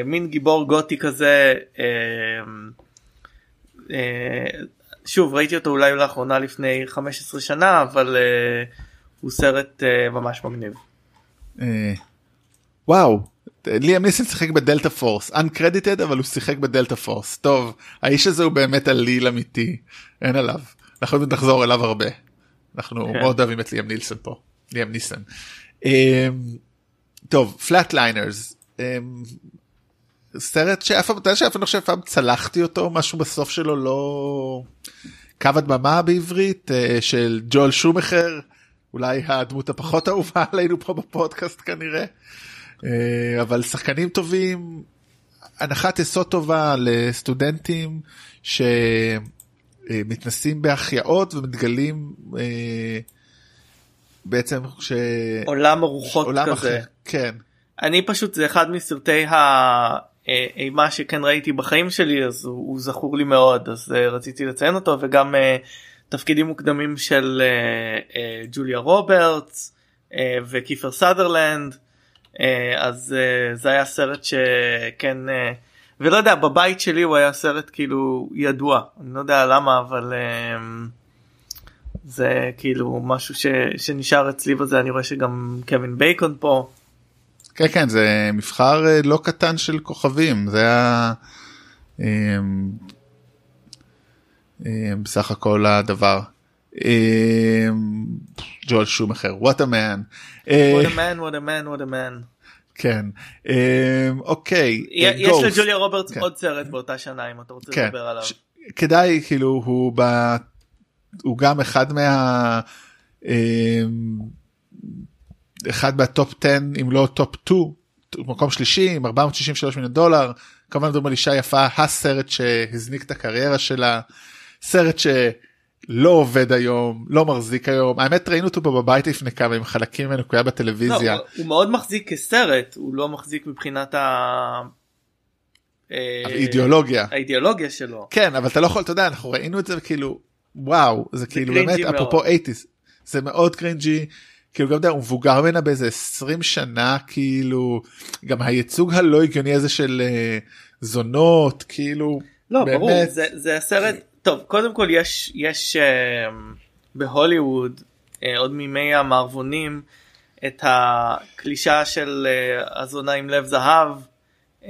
מין גיבור גותי כזה. שוב ראיתי אותו אולי לאחרונה לפני 15 שנה אבל הוא סרט ממש מגניב. וואו ליאם ניסן שיחק ב Delta Force uncredited אבל הוא שיחק ב Delta Force. טוב האיש הזה הוא באמת אליל אמיתי אין עליו. אנחנו נחזור אליו הרבה. אנחנו כן. מאוד אוהבים את ליאם נילסון פה ליאם ניסן. Um, טוב Flatliners um, סרט שאף פעם, אתה יודע שאף פעם חושב פעם צלחתי אותו משהו בסוף שלו לא קו הדממה בעברית אה, של ג'ואל שומאכר אולי הדמות הפחות אהובה עלינו פה בפודקאסט כנראה. אה, אבל שחקנים טובים הנחת יסוד טובה לסטודנטים שמתנסים בהחייאות ומתגלים אה, בעצם ש... עולם הרוחות עולם כזה. אחר, כן. אני פשוט זה אחד מסרטי ה... אה, שכן ראיתי בחיים שלי אז הוא, הוא זכור לי מאוד אז רציתי לציין אותו וגם תפקידים מוקדמים של ג'וליה רוברטס וקיפר סאדרלנד אז uh, זה היה סרט שכן uh, ולא יודע בבית שלי הוא היה סרט כאילו ידוע אני לא יודע למה אבל זה כאילו משהו ש, שנשאר אצלי בזה אני רואה שגם קווין בייקון פה. כן כן זה מבחר אה, לא קטן של כוכבים זה היה בסך הכל הדבר. ג'ואל man. אה, what a man what a man what a man. כן אוקיי יש לג'וליה רוברטס כן. עוד סרט באותה שנה אם אתה רוצה כן. לדבר עליו. כדאי כאילו הוא ב... הוא גם אחד מה. אחד מה top 10 אם לא top 2 מקום שלישי עם 463 מיליון דולר כמובן מדברים על אישה יפה הסרט שהזניק את הקריירה שלה סרט שלא עובד היום לא מחזיק היום. האמת ראינו אותו פה בבית לפני כמה עם חלקים ממנו כי היה בטלוויזיה. לא, הוא מאוד מחזיק כסרט הוא לא מחזיק מבחינת ה... אה, האידיאולוגיה. האידיאולוגיה שלו. כן אבל אתה לא יכול אתה יודע אנחנו ראינו את זה כאילו וואו זה, זה כאילו באמת אפרופו 80 זה מאוד קרינג'י. כאילו גם יודע, הוא מבוגר ממנה באיזה 20 שנה כאילו גם הייצוג הלא הגיוני הזה של uh, זונות כאילו לא באמת. ברור זה, זה הסרט טוב קודם כל יש יש uh, בהוליווד uh, עוד מימי המערבונים את הקלישה של uh, הזונה עם לב זהב uh,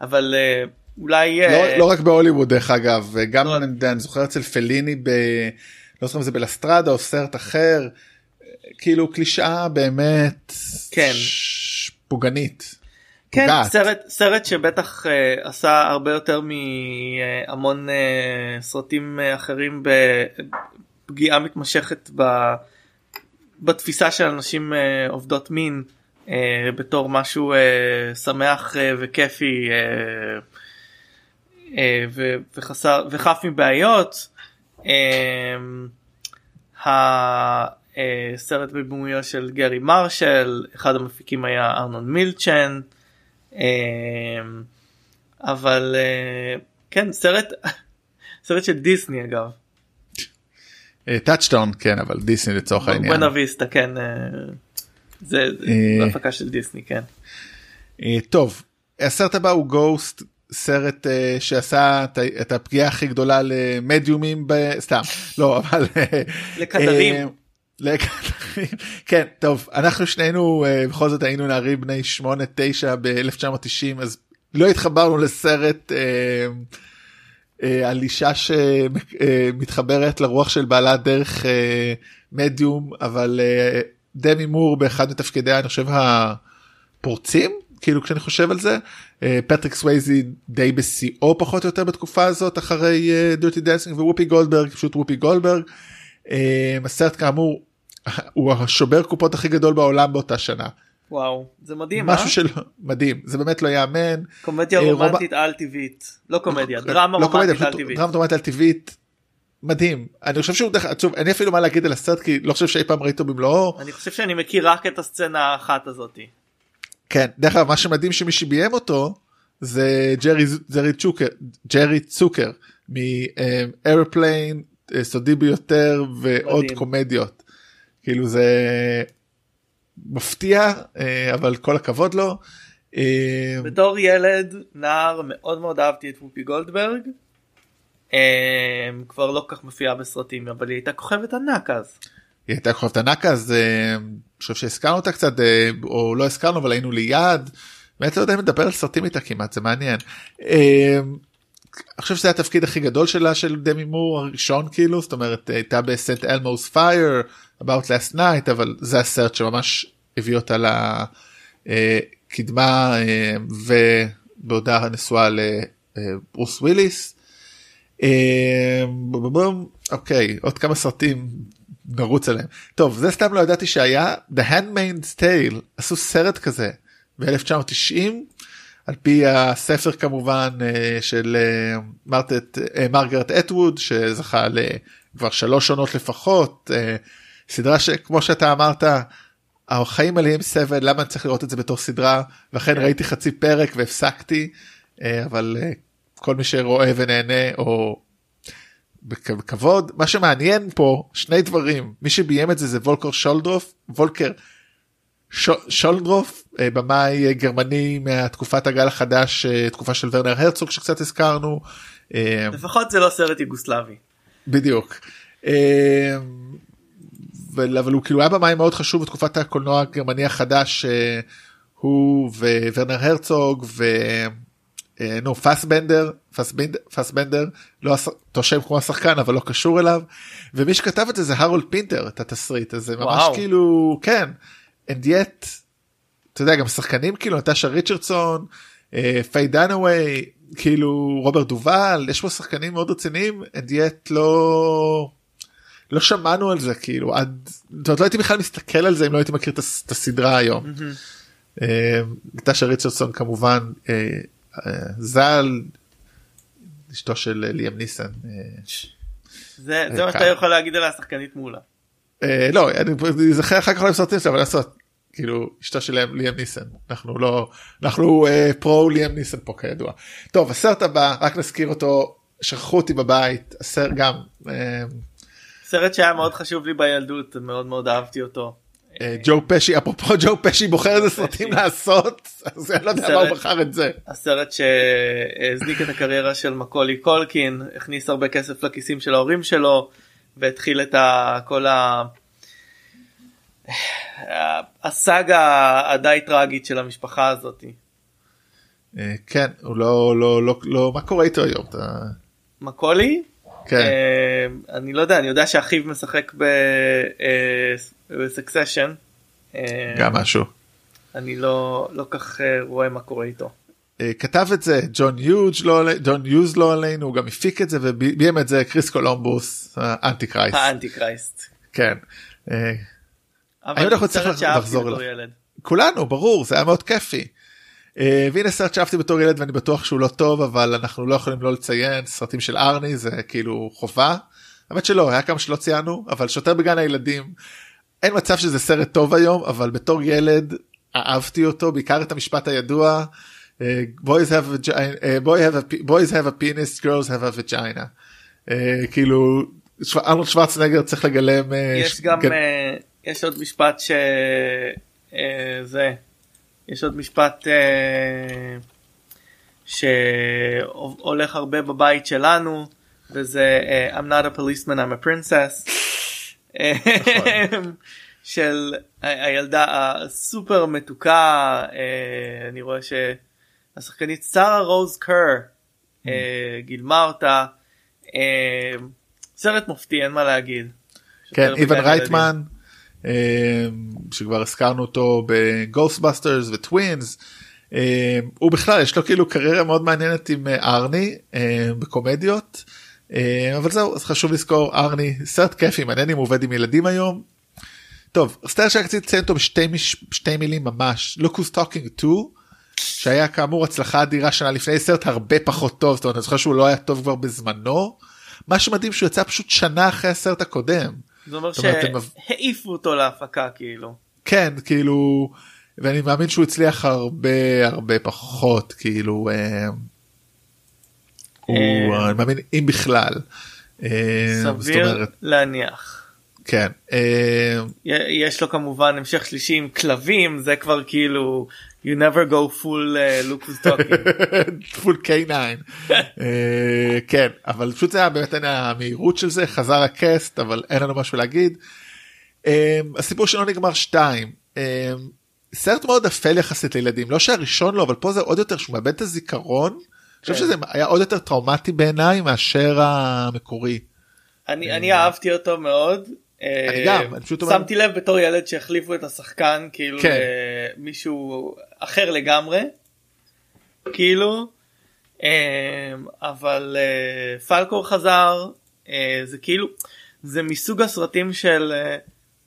אבל uh, אולי לא, לא רק בהוליווד דרך אגב גם לא... אני זוכר אצל פליני ב... לא זוכר אם זה בלסטרדה או סרט אחר כאילו קלישאה באמת כן פוגענית. כן. סרט סרט שבטח uh, עשה הרבה יותר מהמון uh, סרטים uh, אחרים בפגיעה מתמשכת ב, בתפיסה של אנשים uh, עובדות מין uh, בתור משהו uh, שמח uh, וכיפי uh, uh, וחסר וחף מבעיות. Uh, אה, סרט בבימויו של גרי מרשל אחד המפיקים היה ארנון מילצ'ן אה, אבל אה, כן סרט סרט של דיסני אגב. טאצ'טון כן אבל דיסני לצורך העניין. בואנה ויסטה כן אה, זה, הפקה של דיסני כן. אה, טוב הסרט הבא הוא גוסט סרט uh, שעשה את, את הפגיעה הכי גדולה למדיומים ב... סתם לא אבל לקדרים. כן טוב אנחנו שנינו uh, בכל זאת היינו נערים בני 8-9 ב-1990 אז לא התחברנו לסרט uh, uh, על אישה שמתחברת לרוח של בעלה דרך מדיום אבל דמי מור באחד מתפקידיה אני חושב הפורצים כאילו כשאני חושב על זה פטריק סווייזי די בשיאו פחות או יותר בתקופה הזאת אחרי Dirty Dancing ווופי גולדברג פשוט וופי גולדברג. הסרט כאמור הוא השובר קופות הכי גדול בעולם באותה שנה. וואו זה מדהים משהו אה? של מדהים זה באמת לא יאמן קומדיה רומנטית על טבעית לא קומדיה דרמה לא רומנטית על טבעית דרמה רומנטית על טבעית מדהים אני חושב שהוא דרך עצוב אין לי אפילו מה להגיד על הסרט כי לא חושב שאי פעם ראיתי אותו במלואו אני חושב שאני מכיר רק את הסצנה האחת הזאתי. כן דרך אגב מה שמדהים שמי שביים אותו זה ג'רי ג'רי צוקר ג'רי צוקר מאיירפליין סודי ביותר ועוד מדהים. קומדיות כאילו זה מפתיע אה, אבל כל הכבוד לו. אה, בתור ילד נער מאוד מאוד אהבתי את וופי גולדברג. אמ, כבר לא כל כך מופיעה בסרטים אבל היא הייתה כוכבת ענק אז. היא הייתה כוכבת ענק אז אה, אני חושב שהזכרנו אותה קצת אה, או לא הזכרנו אבל היינו ליד. באמת לא יודע אם לדבר על סרטים איתה כמעט זה מעניין. אני חושב שזה התפקיד הכי גדול שלה של דמי מור הראשון כאילו זאת אומרת הייתה בסנט אלמוס פייר about last night אבל זה הסרט שממש הביא אותה לקדמה אה, ובעודה נשואה לברוס וויליס. אה. אוקיי עוד כמה סרטים נרוץ עליהם טוב זה סתם לא ידעתי שהיה The Handmaid's Tale עשו סרט כזה ב-1990 על פי הספר כמובן אה, של אה, מרטט, אה, מרגרט אטווד שזכה לכבר שלוש עונות לפחות סדרה שכמו שאתה אמרת החיים מלאים סבל למה אני צריך לראות את זה בתור סדרה? ואכן כן. ראיתי חצי פרק והפסקתי אבל כל מי שרואה ונהנה או בכ- בכבוד. מה שמעניין פה שני דברים. מי שביים את זה זה וולקר שולדרוף. וולקר שולדרוף אה, במאי אה, גרמני מהתקופת הגל החדש אה, תקופה של ורנר הרצוג שקצת הזכרנו לפחות זה לא סרט יוגוסלבי. בדיוק. אבל הוא כאילו היה במאי מאוד חשוב בתקופת הקולנוע הגרמני החדש הוא וורנר הרצוג ו... אה, נו פסבנדר פסבנדר פסבנדר לא תושם כמו השחקן אבל לא קשור אליו ומי שכתב את זה זה הרולד פינטר את התסריט הזה ממש. כאילו כן and yet אתה יודע גם שחקנים כאילו נטשה ריצ'רדסון אה, פיי דנאווי כאילו רוברט דובל יש פה שחקנים מאוד רציניים and yet לא לא שמענו על זה כאילו עד זאת אומרת, לא הייתי בכלל מסתכל על זה אם לא הייתי מכיר את הס- את הסדרה היום. אה, נטשה ריצ'רדסון כמובן אה, אה, ז"ל אשתו של אה, ליאם ניסן. אה, זה זה מה. שאתה יכול להגיד על השחקנית מולה. אה, לא אני זוכר אחר כך לא סרטים שלה אבל לעשות כאילו אשתו של ליאם- ניסן אנחנו לא אנחנו אה, פרו ליאם ניסן פה כידוע. טוב הסרט הבא רק נזכיר אותו שכחו אותי בבית הסרט גם אה, סרט שהיה מאוד חשוב לי בילדות מאוד מאוד אהבתי אותו. ג'ו פשי אפרופו ג'ו פשי בוחר איזה סרטים לעשות אז אני לא יודע מה הוא. בחר את זה. הסרט שהזניק את הקריירה של מקולי קולקין הכניס הרבה כסף לכיסים של ההורים שלו והתחיל את ה... כל ה... הסאגה הדי טראגית של המשפחה הזאת. אה, כן הוא לא לא לא לא מה קורה איתו היום אתה מקולי? כן אה, אני לא יודע אני יודע שאחיו משחק ב Succession. גם משהו. אני לא לא כך אה, רואה מה קורה איתו. אה, כתב את זה ג'ון יוז לא עלי- ג'ון יוז לא עלינו הוא גם הפיק את זה וביים את זה קריס קולומבוס ה Antichrist ה Antichrist. כן. אה, אבל האם אנחנו סרט צריכים שאהבתי לחזור אליו? כולנו ברור זה היה מאוד כיפי. אה, והנה סרט שאהבתי בתור ילד ואני בטוח שהוא לא טוב אבל אנחנו לא יכולים לא לציין סרטים של ארני זה כאילו חובה. האמת שלא היה כמה שלא ציינו אבל שוטר בגן הילדים אין מצב שזה סרט טוב היום אבל בתור ילד אהבתי אותו בעיקר את המשפט הידוע. אה, boys have a, gi- אה, boy have a, boys have a penis girls have a vagina. כאילו ש- ארנולד שוורצנגר צריך לגלם יש ש- גם יש עוד משפט ש... זה יש עוד משפט שהולך הרבה בבית שלנו וזה I'm not a policeman I'm a princess אה, של הילדה הסופר מתוקה אני רואה שהשחקנית שרה רוז קר אה, גילמה אותה אה, סרט מופתי אין מה להגיד. כן איוון. רייטמן אה, שכבר הזכרנו אותו ב Ghostbusters ו Twins. הוא בכלל יש לו כאילו קריירה מאוד מעניינת עם ארני בקומדיות אבל זהו אז חשוב לזכור ארני סרט כיפי מעניין אם הוא עובד עם ילדים היום. טוב סרט שרציתי לציין אותו בשתי מילים ממש Who's Talking Too שהיה כאמור הצלחה אדירה שנה לפני סרט הרבה פחות טוב זאת אומרת אני זוכר שהוא לא היה טוב כבר בזמנו. מה שמדהים שהוא יצא פשוט שנה אחרי הסרט הקודם. זה אומר שהעיפו אותו להפקה כאילו. כן כאילו ואני מאמין שהוא הצליח הרבה הרבה פחות כאילו אה, הוא אה. אני מאמין אם בכלל. אה, סביר להניח. כן. יש לו כמובן המשך שלישי עם כלבים זה כבר כאילו you never go full uh, look who's talking. פול K9 אה, כן אבל פשוט זה היה באמת המהירות של זה חזר הקאסט אבל אין לנו משהו להגיד. אה, הסיפור שלו נגמר שתיים. אה, סרט מאוד אפל יחסית לילדים לא שהראשון לא אבל פה זה עוד יותר שהוא מאבד את הזיכרון. אני חושב כן. שזה היה עוד יותר טראומטי בעיניי מאשר המקורי. אני אני אהבתי אותו מאוד. אני אה, גם, אני פשוט אומר- שמתי לב בתור ילד שהחליפו את השחקן כאילו כן. מישהו אחר לגמרי. כאילו. אה, אבל אה, פלקור חזר זה כאילו זה מסוג הסרטים של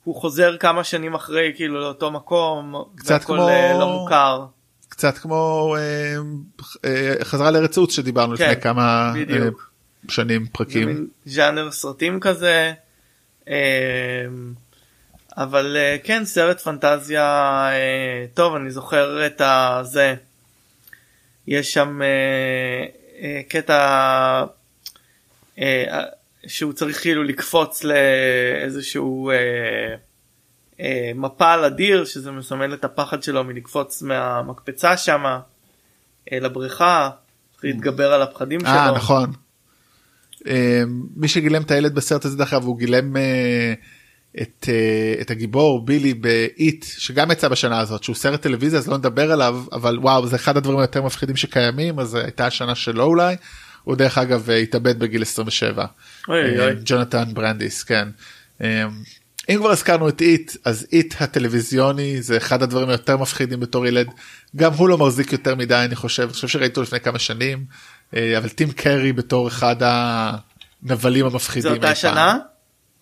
הוא חוזר כמה שנים אחרי כאילו לאותו מקום קצת כמו- לא מוכר. קצת כמו חזרה לארץ עוץ שדיברנו כן, לפני כמה בדיוק. שנים פרקים. ז'אנר סרטים כזה. אמ, אבל אה, כן סרט פנטזיה אה, טוב אני זוכר את הזה יש שם אה, קטע שהוא צריך כאילו לקפוץ לאיזשהו מפל אדיר שזה מסמל את הפחד שלו מלקפוץ מהמקפצה שמה לבריכה להתגבר על הפחדים שלו. אה נכון. אה, מי שגילם את הילד בסרט הזה דרך אגב הוא גילם אה, את, אה, את הגיבור בילי ב It שגם יצא בשנה הזאת שהוא סרט טלוויזיה אז לא נדבר עליו אבל וואו זה אחד הדברים היותר מפחידים שקיימים אז אה, הייתה השנה שלו אולי. הוא דרך אגב התאבד בגיל 27. אוי אוי. ג'ונתן ברנדיס כן. אה, אם כבר הזכרנו את It אז It הטלוויזיוני זה אחד הדברים היותר מפחידים בתור ילד גם הוא לא מחזיק יותר מדי אני חושב אני חושב שראיתי אותו לפני כמה שנים אבל טים קרי בתור אחד הנבלים זה המפחידים. אותה אי שנה?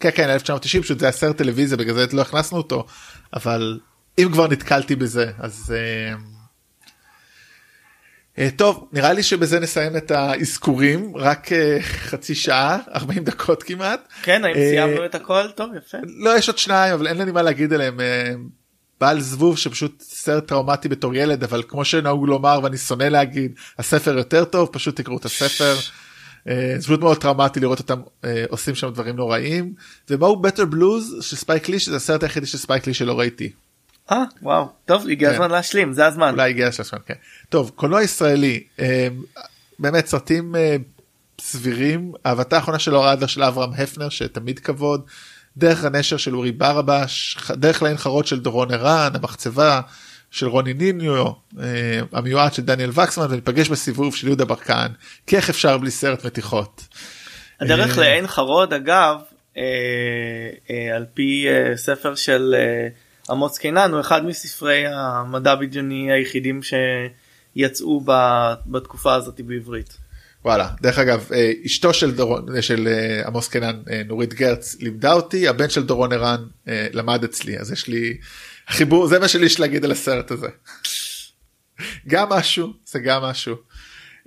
כן כן 1990 פשוט זה היה סרט טלוויזיה בגלל זה לא הכנסנו אותו אבל אם כבר נתקלתי בזה אז. אה, אה, טוב נראה לי שבזה נסיים את האזכורים רק אה, חצי שעה 40 דקות כמעט. כן, האם אה, סיימנו את הכל? טוב, יפה. לא יש עוד שניים אבל אין לי מה להגיד עליהם. בעל זבוב שפשוט סרט טראומטי בתור ילד אבל כמו שנהוג לומר ואני שונא להגיד הספר יותר טוב פשוט תקראו את הספר. אה, זה פשוט מאוד טראומטי לראות אותם אה, עושים שם דברים נוראים. ו Mo' Better Blues של ספייק לי שזה הסרט היחידי של ספייק לי שלא ראיתי. אה, וואו. טוב, הגיע כן. הזמן להשלים, זה הזמן. אולי הגיע השלב כן. טוב קולנוע ישראלי אה, באמת סרטים סבירים אהבתה האחרונה של לאורה אדלר של אברהם הפנר שתמיד כבוד. דרך הנשר של אורי ברבש דרך לעין חרוד של דורון ערן המחצבה של רוני ניניו אה, המיועד של דניאל וקסמן וניפגש בסיבוב של יהודה ברקן כי איך אפשר בלי סרט מתיחות. הדרך אה, לעין חרוד, אגב, אה, על פי ספר של אמוץ קינן, הוא אחד מספרי המדע בדיוני היחידים שיצאו בתקופה הזאת בעברית. וואלה דרך אגב אה, אשתו של דורון של אה, עמוס קנן אה, נורית גרץ לימדה אותי הבן של דורון ערן אה, למד אצלי אז יש לי חיבור זה מה שלי יש להגיד על הסרט הזה. גם משהו זה גם משהו.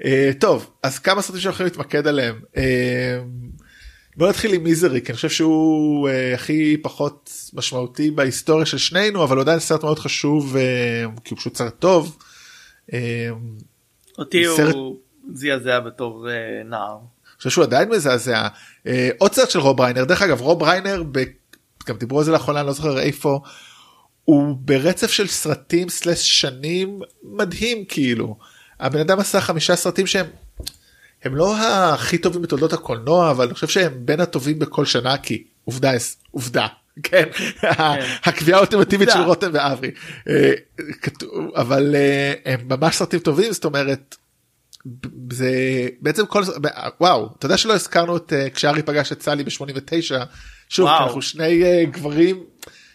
אה, טוב אז כמה סרטים שאנחנו יכולים להתמקד עליהם. אה, בוא נתחיל עם מיזרי כי אני חושב שהוא אה, הכי פחות משמעותי בהיסטוריה של שנינו אבל הוא עדיין סרט מאוד חשוב אה, כי הוא פשוט סרט טוב. אה, אותי סרט- הוא זעזע בתור אה, נער. אני חושב שהוא עדיין מזעזע. אה, עוד סרט של רוב ריינר דרך אגב רוב ריינר ב... גם דיברו על זה לאחרונה אני לא זוכר איפה. הוא ברצף של סרטים סלס שנים מדהים כאילו. הבן אדם עשה חמישה סרטים שהם הם לא הכי טובים בתולדות הקולנוע אבל אני חושב שהם בין הטובים בכל שנה כי עובדה עובדה כן הקביעה האולטימטיבית של. רותם ואברי אה, אבל אה, הם ממש סרטים טובים זאת אומרת זה בעצם כל וואו אתה יודע שלא הזכרנו את אה, כשארי פגש את סלי ב-89 שוב וואו. אנחנו שני אה, גברים.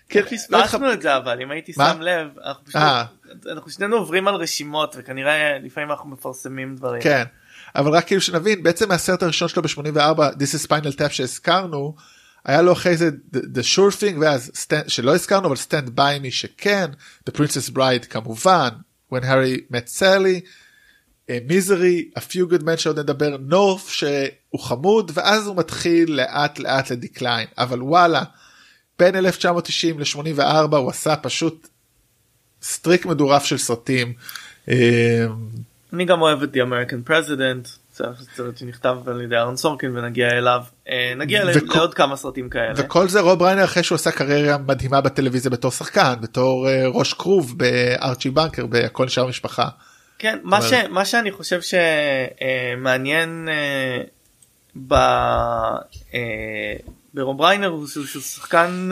כן, איך לא פספסנו את זה אבל אם הייתי מה? שם לב אנחנו פשוט- אה. אנחנו שנינו עוברים על רשימות וכנראה לפעמים אנחנו מפרסמים דברים. כן אבל רק כאילו שנבין בעצם מהסרט הראשון שלו ב-84 This is Spinal Tap שהזכרנו היה לו אחרי זה The, the sure thing ואז stand, שלא הזכרנו אבל stand by me שכן The Princess Bride כמובן When Harry met Sally Misery, A Few Good Men שעוד נדבר, North שהוא חמוד ואז הוא מתחיל לאט לאט ל decline אבל וואלה בין 1990 ל-84 הוא עשה פשוט streak מטורף של סרטים. אה, אני גם אוהב את The American President. סרט שנכתב על ידי אהרון סורקין ונגיע אליו אה, נגיע וכל, לעוד כמה סרטים כאלה וכל זה רוב ריינר אחרי שהוא עשה קריירה מדהימה בטלוויזיה בתור שחקן בתור ראש כרוב בארצ'י בנקר בהכל נשאר במשפחה. כן מה, אבל... ש, מה שאני חושב שמעניין אה, אה, ב, אה, ברוב ריינר הוא שהוא, שחקן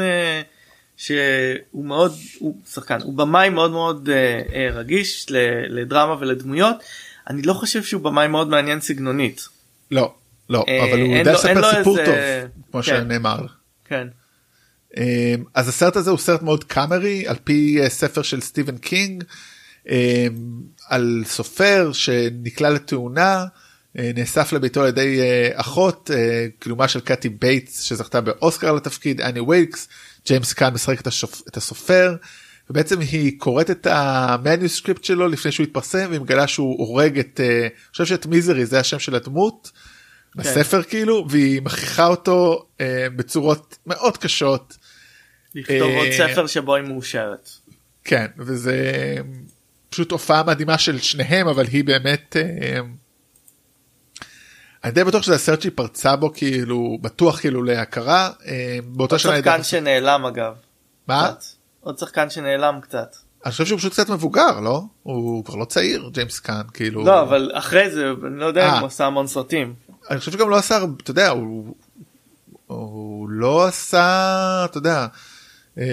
שהוא מאוד הוא שחקן הוא במאי מאוד מאוד רגיש לדרמה ולדמויות. אני לא חושב שהוא במאי מאוד מעניין סגנונית. לא, לא, אה, אבל הוא יודע לספר סיפור טוב, כמו כן. שנאמר. כן. אה, אז הסרט הזה הוא סרט מאוד קאמרי על פי אה, ספר של סטיבן קינג על סופר שנקלע לתאונה נאסף לביתו על ידי אחות כלומר של קאטי בייטס שזכתה באוסקר לתפקיד אנני וילקס ג'יימס קאן משחק את הסופר ובעצם היא קוראת את ה manuscript שלו לפני שהוא התפרסם והיא מגלה שהוא הורג את אה, אני חושב שאת Misery זה השם של הדמות כן. בספר כאילו והיא מכריחה אותו אה, בצורות מאוד קשות. לכתוב עוד אה, ספר שבו היא מאושרת. כן וזה פשוט הופעה מדהימה של שניהם אבל היא באמת. אני די בטוח שזה הסרט שהיא פרצה בו כאילו בטוח כאילו להכרה באותה שנה. שחקן שנעלם אגב. מה? עוד שחקן שנעלם קצת. אני חושב שהוא פשוט קצת מבוגר לא הוא כבר לא צעיר ג'יימס קאן כאילו לא אבל אחרי זה אני לא יודע אם אה. הוא עשה המון סרטים. אני חושב שגם לא עשה אתה יודע הוא, הוא לא עשה אתה יודע אה,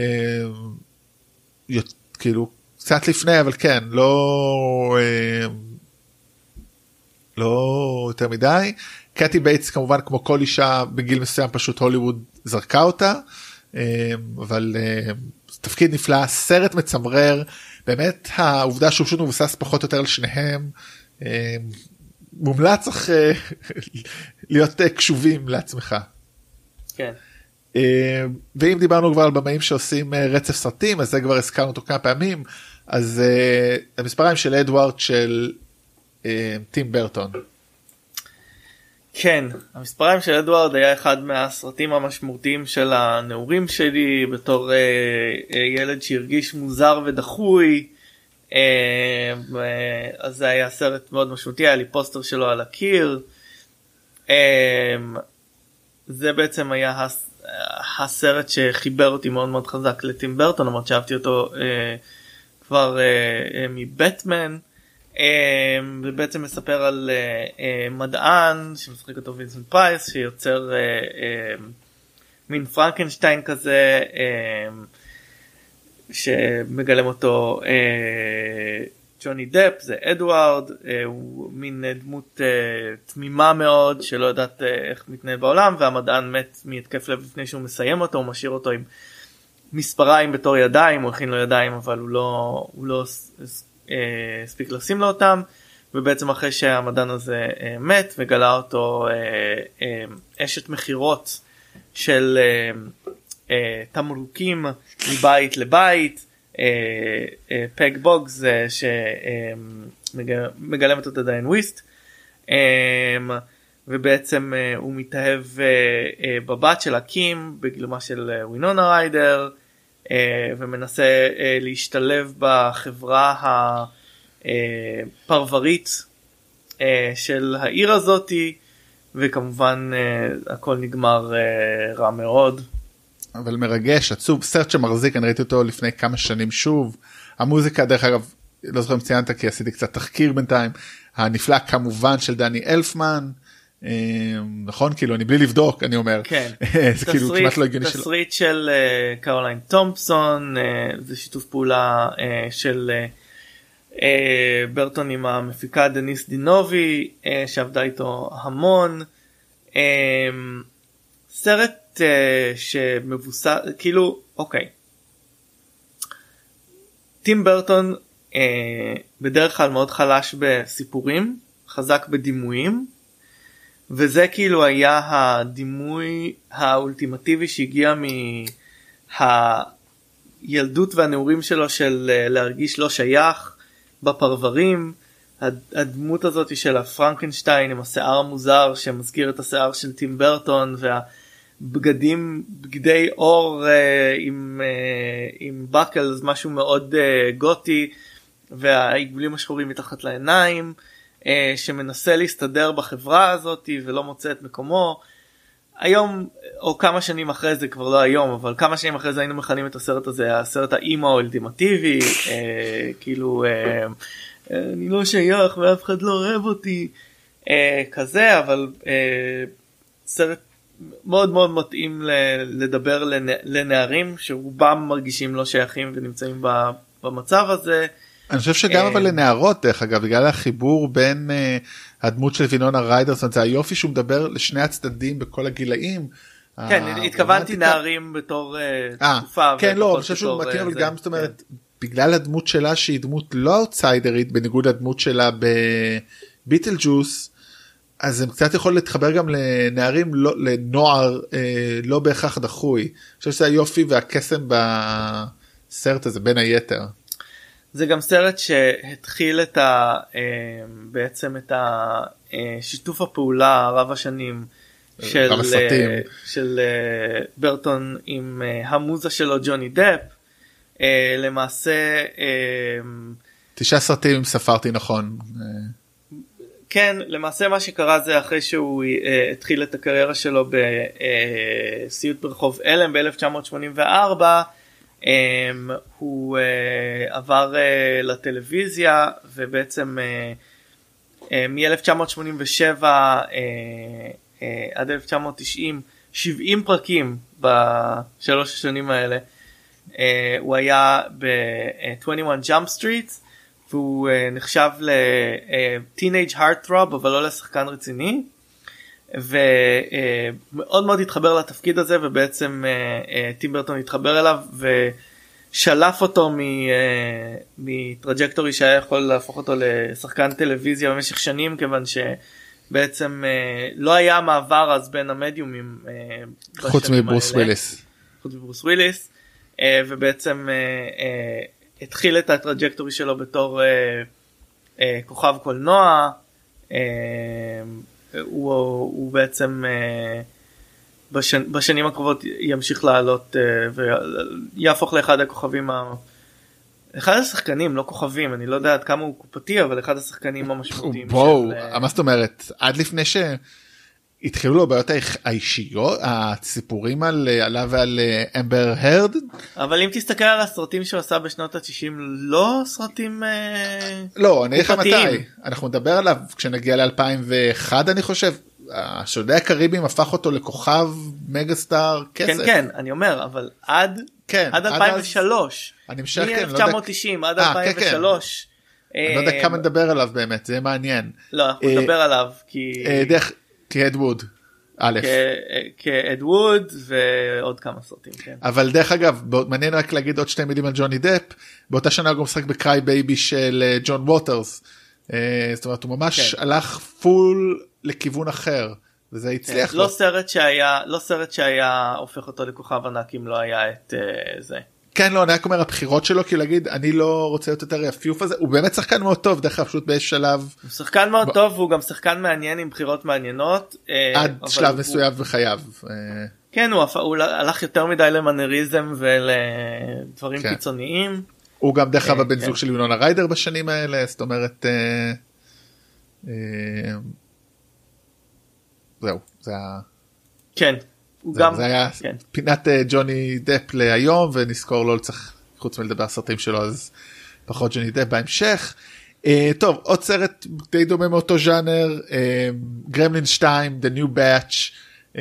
כאילו קצת לפני אבל כן לא אה, לא יותר מדי קטי בייטס כמובן כמו כל אישה בגיל מסוים פשוט הוליווד זרקה אותה אה, אבל אה, תפקיד נפלא סרט מצמרר באמת העובדה שהוא פשוט מבוסס פחות או יותר על שניהם מומלץ צריך להיות קשובים לעצמך. כן. ואם דיברנו כבר על במאים שעושים רצף סרטים אז זה כבר הזכרנו אותו כמה פעמים אז המספריים של אדוארד של טים ברטון. כן, המספריים של אדוארד היה אחד מהסרטים המשמעותיים של הנעורים שלי בתור אה, ילד שהרגיש מוזר ודחוי. אה, אז זה היה סרט מאוד משמעותי, היה לי פוסטר שלו על הקיר. אה, זה בעצם היה הס, הסרט שחיבר אותי מאוד מאוד חזק לטים ברטון, למרות שאהבתי אותו אה, כבר אה, אה, מבטמן. אמ, ובעצם מספר על אה, אה, מדען שמשחק אותו וינסנט פרייס שיוצר אה, אמ, מין פרנקנשטיין כזה שמגלם אותו ג'וני דפ זה אדוארד הוא מין דמות תמימה מאוד שלא יודעת איך מתנהל בעולם והמדען מת מהתקף לב לפני שהוא מסיים אותו הוא משאיר אותו עם מספריים בתור ידיים הוא הכין לו ידיים אבל הוא לא הוא לא אה, הספיק לשים לו אותם ובעצם אחרי שהמדען הזה אה, מת וגלה אותו אה, אשת מכירות של תמרוקים מבית לבית פג בוגס שמגלמת אותה דיין וויסט ובעצם הוא מתאהב בבת של הקים בגילומה של ווינונה ריידר ומנסה אה, להשתלב בחברה הפרברית אה, של העיר הזאתי וכמובן הכל נגמר רע מאוד. אבל מרגש עצוב סרט שמחזיק אני ראיתי אותו לפני כמה שנים שוב. המוזיקה דרך אגב לא זוכר אם ציינת כי עשיתי קצת תחקיר בינתיים. הנפלא כמובן של דני אלפמן נכון? כאילו אני בלי לבדוק אני אומר. כן. זה כאילו כמעט לא הגיוני תסריט של אה, קרוליין תומפסון אה, זה שיתוף פעולה אה, של ברטון עם המפיקה דניס דינובי שעבדה איתו המון. סרט שמבוסס כאילו אוקיי. טים ברטון בדרך כלל מאוד חלש בסיפורים חזק בדימויים וזה כאילו היה הדימוי האולטימטיבי שהגיע מהילדות והנעורים שלו של אה, להרגיש לא שייך בפרברים. הדמות הזאת של הפרנקנשטיין עם השיער המוזר שמזכיר את השיער של טים ברטון והבגדים בגדי אור אה, עם, אה, עם בקלס משהו מאוד גותי והעיגולים השחורים מתחת לעיניים שמנסה להסתדר בחברה הזאת ולא מוצא את מקומו. היום או כמה שנים אחרי זה כבר לא היום אבל כמה שנים אחרי זה היינו מכנים את הסרט הזה הסרט האימו האולטימטיבי אה, כאילו אה, אני לא שייך ואף אחד לא אוהב אותי אה, כזה אבל אה, סרט מאוד מאוד מתאים לדבר לנערים שרובם מרגישים לא שייכים ונמצאים במצב הזה. אני חושב שגם אבל אה, לנערות דרך אגב בגלל החיבור בין uh, הדמות של וינונה ריידר זאת אומרת זה היופי שהוא מדבר לשני הצדדים בכל הגילאים. כן התכוונתי נערים בתור uh, תקופה. כן לא אני חושב שהוא מתאים אבל גם זאת אומרת כן. בגלל הדמות שלה שהיא דמות לא אאוטסיידרית בניגוד לדמות שלה בביטל ג'וס אז הם קצת יכול להתחבר גם לנערים לא לנוער אה, לא בהכרח דחוי. אני חושב שזה היופי והקסם בסרט הזה בין היתר. זה גם סרט שהתחיל את ה... אה, בעצם את השיתוף הפעולה רב השנים של, אה, של אה, ברטון עם המוזה שלו ג'וני דפ. למעשה תשעה סרטים אם ספרתי נכון. כן למעשה מה שקרה זה אחרי שהוא התחיל את הקריירה שלו בסיוט ברחוב אלם ב-1984 Um, הוא אה, עבר אה, לטלוויזיה ובעצם אה, אה, מ-1987 אה, אה, עד 1990 70 פרקים בשלוש השנים האלה אה, הוא היה ב-21 Jump Street והוא אה, נחשב ל-teenage heartthrob אבל לא לשחקן רציני. ומאוד מאוד התחבר לתפקיד הזה ובעצם אה, אה, טים ברטון התחבר אליו ושלף אותו אה, מ trajectory שהיה יכול להפוך אותו לשחקן טלוויזיה במשך שנים כיוון שבעצם לא היה מעבר אז בין המדיומים. חוץ מברוס וויליס. חוץ מברוס וויליס ובעצם התחיל את ה trajectory שלו בתור כוכב קולנוע. הוא, הוא בעצם אה, בשנ, בשנים הקרובות ימשיך לעלות אה, ויהפוך לאחד הכוכבים, ה... אחד השחקנים לא כוכבים אני לא יודע עד כמה הוא קופתי אבל אחד השחקנים המשמעותיים. בואו של... מה זאת אומרת עד לפני ש... התחילו לו בעיות האישיות הסיפורים על עליו ועל אמבר הרד? אבל אם תסתכל על הסרטים שהוא עשה בשנות ה-90 לא סרטים לא אני אגיד לך מתי. אנחנו נדבר עליו כשנגיע ל2001 אני חושב. השודדי הקריבים הפך אותו לכוכב מגה סטאר כסף. כן כן אני אומר אבל עד כן עד 2003 אני משך מ-1990 עד 2003. אני לא יודע כמה נדבר עליו באמת זה מעניין. לא אנחנו נדבר עליו כי דרך אד ווד. א', אד ווד ועוד כמה סרטים כן. אבל דרך אגב מעניין רק להגיד עוד שתי מילים על ג'וני דפ באותה שנה הוא גם משחק ב Cry-Baby של אה, ג'ון ווטרס. אה, זאת אומרת הוא ממש כן. הלך פול לכיוון אחר וזה כן, הצליח. לא סרט שהיה לא סרט שהיה הופך אותו לכוכב ענק אם לא היה את אה, זה. כן לא אני רק אומר הבחירות שלו כאילו להגיד אני לא רוצה להיות יותר יפיוף הזה הוא באמת שחקן מאוד טוב דרך אגב פשוט באיזה שלב. הוא שחקן מאוד ב... טוב והוא גם שחקן מעניין עם בחירות מעניינות. אה, עד שלב מסוים הוא... בחייו. אה. כן הוא, הוא הלך יותר מדי למנריזם ולדברים כן. קיצוניים. הוא גם דרך אגב הבן כן. זוג של יונונה ריידר בשנים האלה זאת אומרת. אה, אה, זהו זה ה... כן זה, גם זה היה כן. פינת uh, ג'וני דפ להיום ונזכור לא צריך חוץ מלדבר סרטים שלו אז פחות ג'וני דפ בהמשך. Uh, טוב עוד סרט די דומה מאותו ז'אנר גרמלין 2 The New Batch. uh,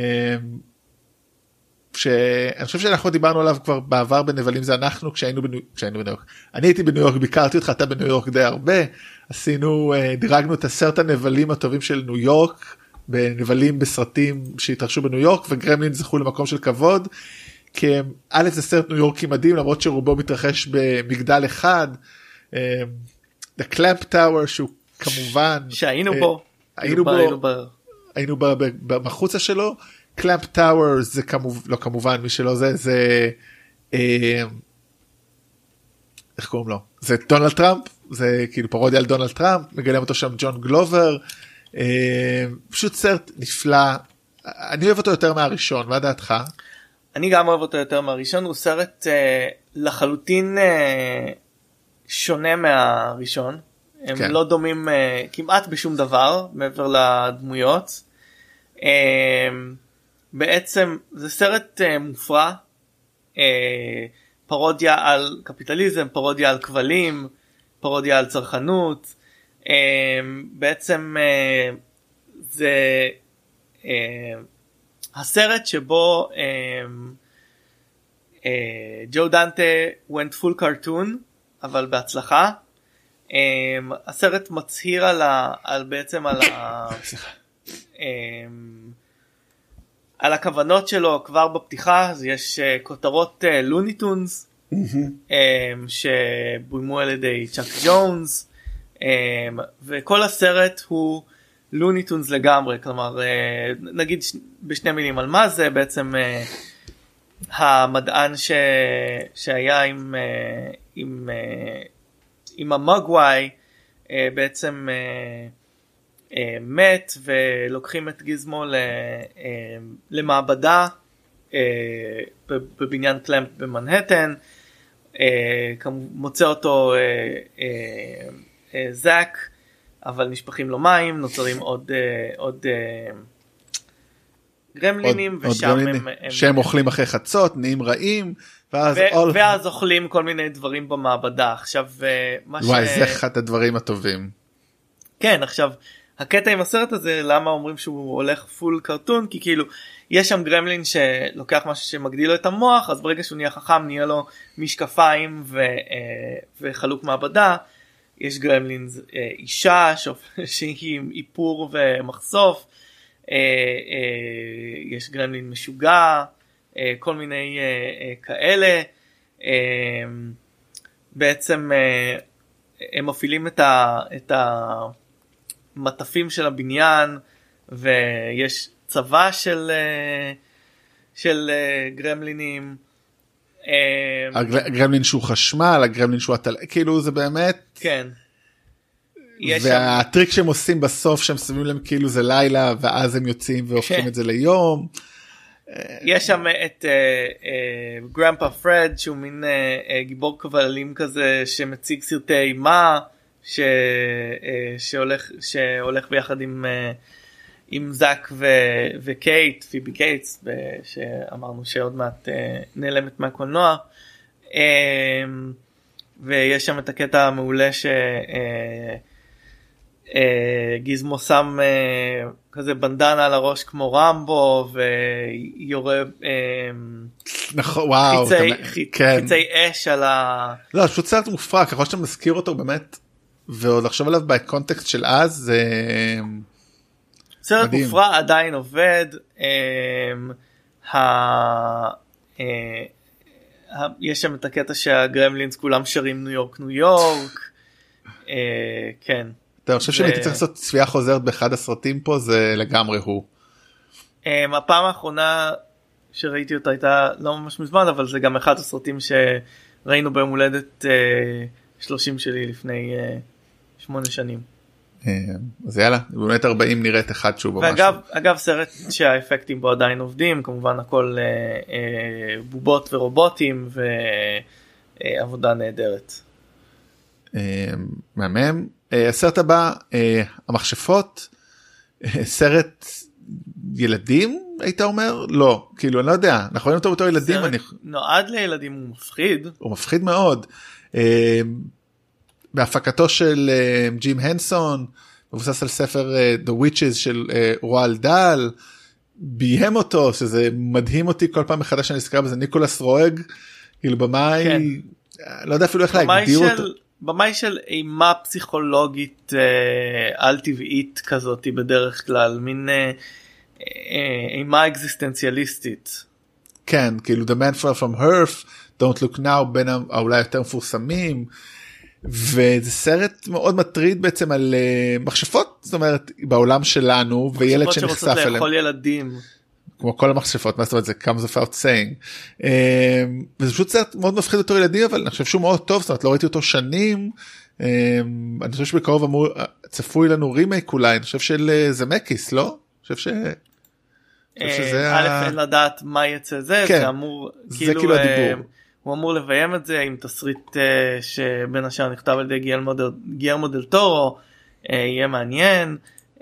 שאני חושב שאנחנו דיברנו עליו כבר בעבר בנבלים זה אנחנו כשהיינו בניו, כשהיינו בניו יורק אני הייתי בניו יורק ביקרתי אותך אתה בניו יורק די הרבה עשינו דירגנו את עשרת הנבלים הטובים של ניו יורק בנבלים בסרטים שהתרחשו בניו יורק וגרמלין זכו למקום של כבוד. כי א' זה סרט ניו יורקי מדהים למרות שרובו מתרחש במגדל אחד. אמ, The Clamp Tower שהוא כמובן שהיינו בו היינו בו היינו בחוצה שלו קלאמפ טאוור זה כמובן לא כמובן מי שלא זה זה אמ, איך קוראים לו זה דונלד טראמפ זה כאילו פרודיה על דונלד טראמפ מגלם אותו שם ג'ון גלובר אה, פשוט סרט נפלא אני אוהב אותו יותר מהראשון מה דעתך? אני גם אוהב אותו יותר מהראשון הוא סרט אה, לחלוטין אה, שונה מהראשון הם כן. לא דומים אה, כמעט בשום דבר מעבר לדמויות. אה, בעצם זה סרט אה, מופרע אה, פרודיה על קפיטליזם פרודיה על כבלים פרודיה על צרכנות אה, בעצם אה, זה אה, הסרט שבו אה, אה, ג'ו דנטה went full cartoon אבל בהצלחה. אה, הסרט מצהיר על, ה, על בעצם על, ה, על הכוונות שלו כבר בפתיחה. אז יש כותרות לוניטונס שבוימו על ידי צ'אק ג'ונס וכל הסרט הוא לוניטונס לגמרי כלומר אה, נגיד בשני מילים על מה זה בעצם אה, המדען ש... שהיה עם, אה, עם, עם המוגוואי בעצם מת ולוקחים את גיזמו למעבדה בבניין קלמפ במנהטן. מוצא אותו זאק אבל נשפכים לו מים נוצרים עוד אה, עוד אה, גרמלינים עוד- עוד ושם גרמלינים הם, הם שהם אוכלים אחרי חצות נהיים רעים ואז ו- all- ואז אוכלים כל מיני דברים במעבדה עכשיו אה, מה וואי ש... זה אחד הדברים הטובים. כן עכשיו הקטע עם הסרט הזה למה אומרים שהוא הולך פול קרטון כי כאילו יש שם גרמלין שלוקח משהו שמגדיל לו את המוח אז ברגע שהוא נהיה חכם נהיה לו משקפיים ו, אה, וחלוק מעבדה. יש גרמלין אה, אישה שהיא עם איפור ומחשוף. אה, אה, יש גרמלין משוגע כל מיני כאלה. אה, בעצם הם מפעילים את, ה, את המטפים של הבניין ויש צבא של, של גרמלינים. הגר- הגרמלין שהוא חשמל הגרמלין שהוא הטל כאילו זה באמת כן. והטריק שהם עושים בסוף שהם שמים להם כאילו זה לילה ואז הם יוצאים והופכים כן. את זה ליום. יש שם את Grandpa פרד שהוא מין אה, אה, גיבור כבלים כזה שמציג סרטי אימה ש, אה, שהולך שהולך ביחד עם אה, עם זאק ו, וקייט פיבי קייטס שאמרנו שעוד מעט אה, נעלמת מהקולנוע. אה, ויש שם את הקטע המעולה ש... אה, אה, שם אה, כזה בנדנה על הראש כמו רמבו ויורה אה, נכון וואו חיצי, אתה- חי- כן חיצי אש על ה... לא פשוט סרט מופרע ככל שאתה מזכיר אותו באמת ועוד לחשוב עליו בקונטקסט של אז זה סרט מדהים. מופרע עדיין עובד. אה, ה... אה, יש שם את הקטע שהגרמלינס כולם שרים ניו יורק ניו יורק. אה, כן. אתה חושב שאם הייתי צריך לעשות צפייה חוזרת באחד הסרטים פה זה לגמרי הוא. Um, הפעם האחרונה שראיתי אותה הייתה לא ממש מזמן אבל זה גם אחד הסרטים שראינו ביום הולדת uh, 30 שלי לפני uh, 8 שנים. אה, אז יאללה באמת 40 נראית אחד שוב או ואגב. אגב סרט שהאפקטים בו עדיין עובדים כמובן הכל uh, uh, בובות ורובוטים ועבודה נהדרת. אה, מהמם. אה, הסרט הבא אה, המכשפות אה, סרט ילדים היית אומר לא כאילו אני לא יודע אנחנו רואים אותו בתור ילדים אני נועד לילדים הוא מפחיד הוא מפחיד מאוד. בהפקתו של אה, ג'ים הנסון מבוסס על ספר אה, The Witches של אה, רועל דל. ביים אותו שזה מדהים אותי כל פעם מחדש שאני נזכר בזה ניקולס רואג כאילו במאי כן. לא יודע אפילו איך להגדיר אותו. של, במאי של אימה פסיכולוגית אה, על טבעית כזאת בדרך כלל מין אה, אה, אימה אקזיסטנציאליסטית. כן כאילו The Man Fell From Earth, Don't Look Now בין האולי יותר מפורסמים וזה סרט מאוד מטריד בעצם על uh, מכשפות זאת אומרת בעולם שלנו וילד שנחשף שרוצות אליהם לאכול ילדים. כמו כל המכשפות מה זאת אומרת זה comes without saying אה, וזה פשוט סרט מאוד מפחיד אותו ילדים אבל אני חושב שהוא מאוד טוב זאת אומרת לא ראיתי אותו שנים אה, אני חושב שבקרוב אמור צפוי לנו רימייק אולי אני חושב של זמקיס לא? אני חושב ש... א' אין לדעת מה יצא זה כן, זה אמור זה כאילו. הוא אמור לביים את זה עם תסריט אה, שבין השאר נכתב על ידי גיירמו דל- גיירמו דל טורו אה, יהיה מעניין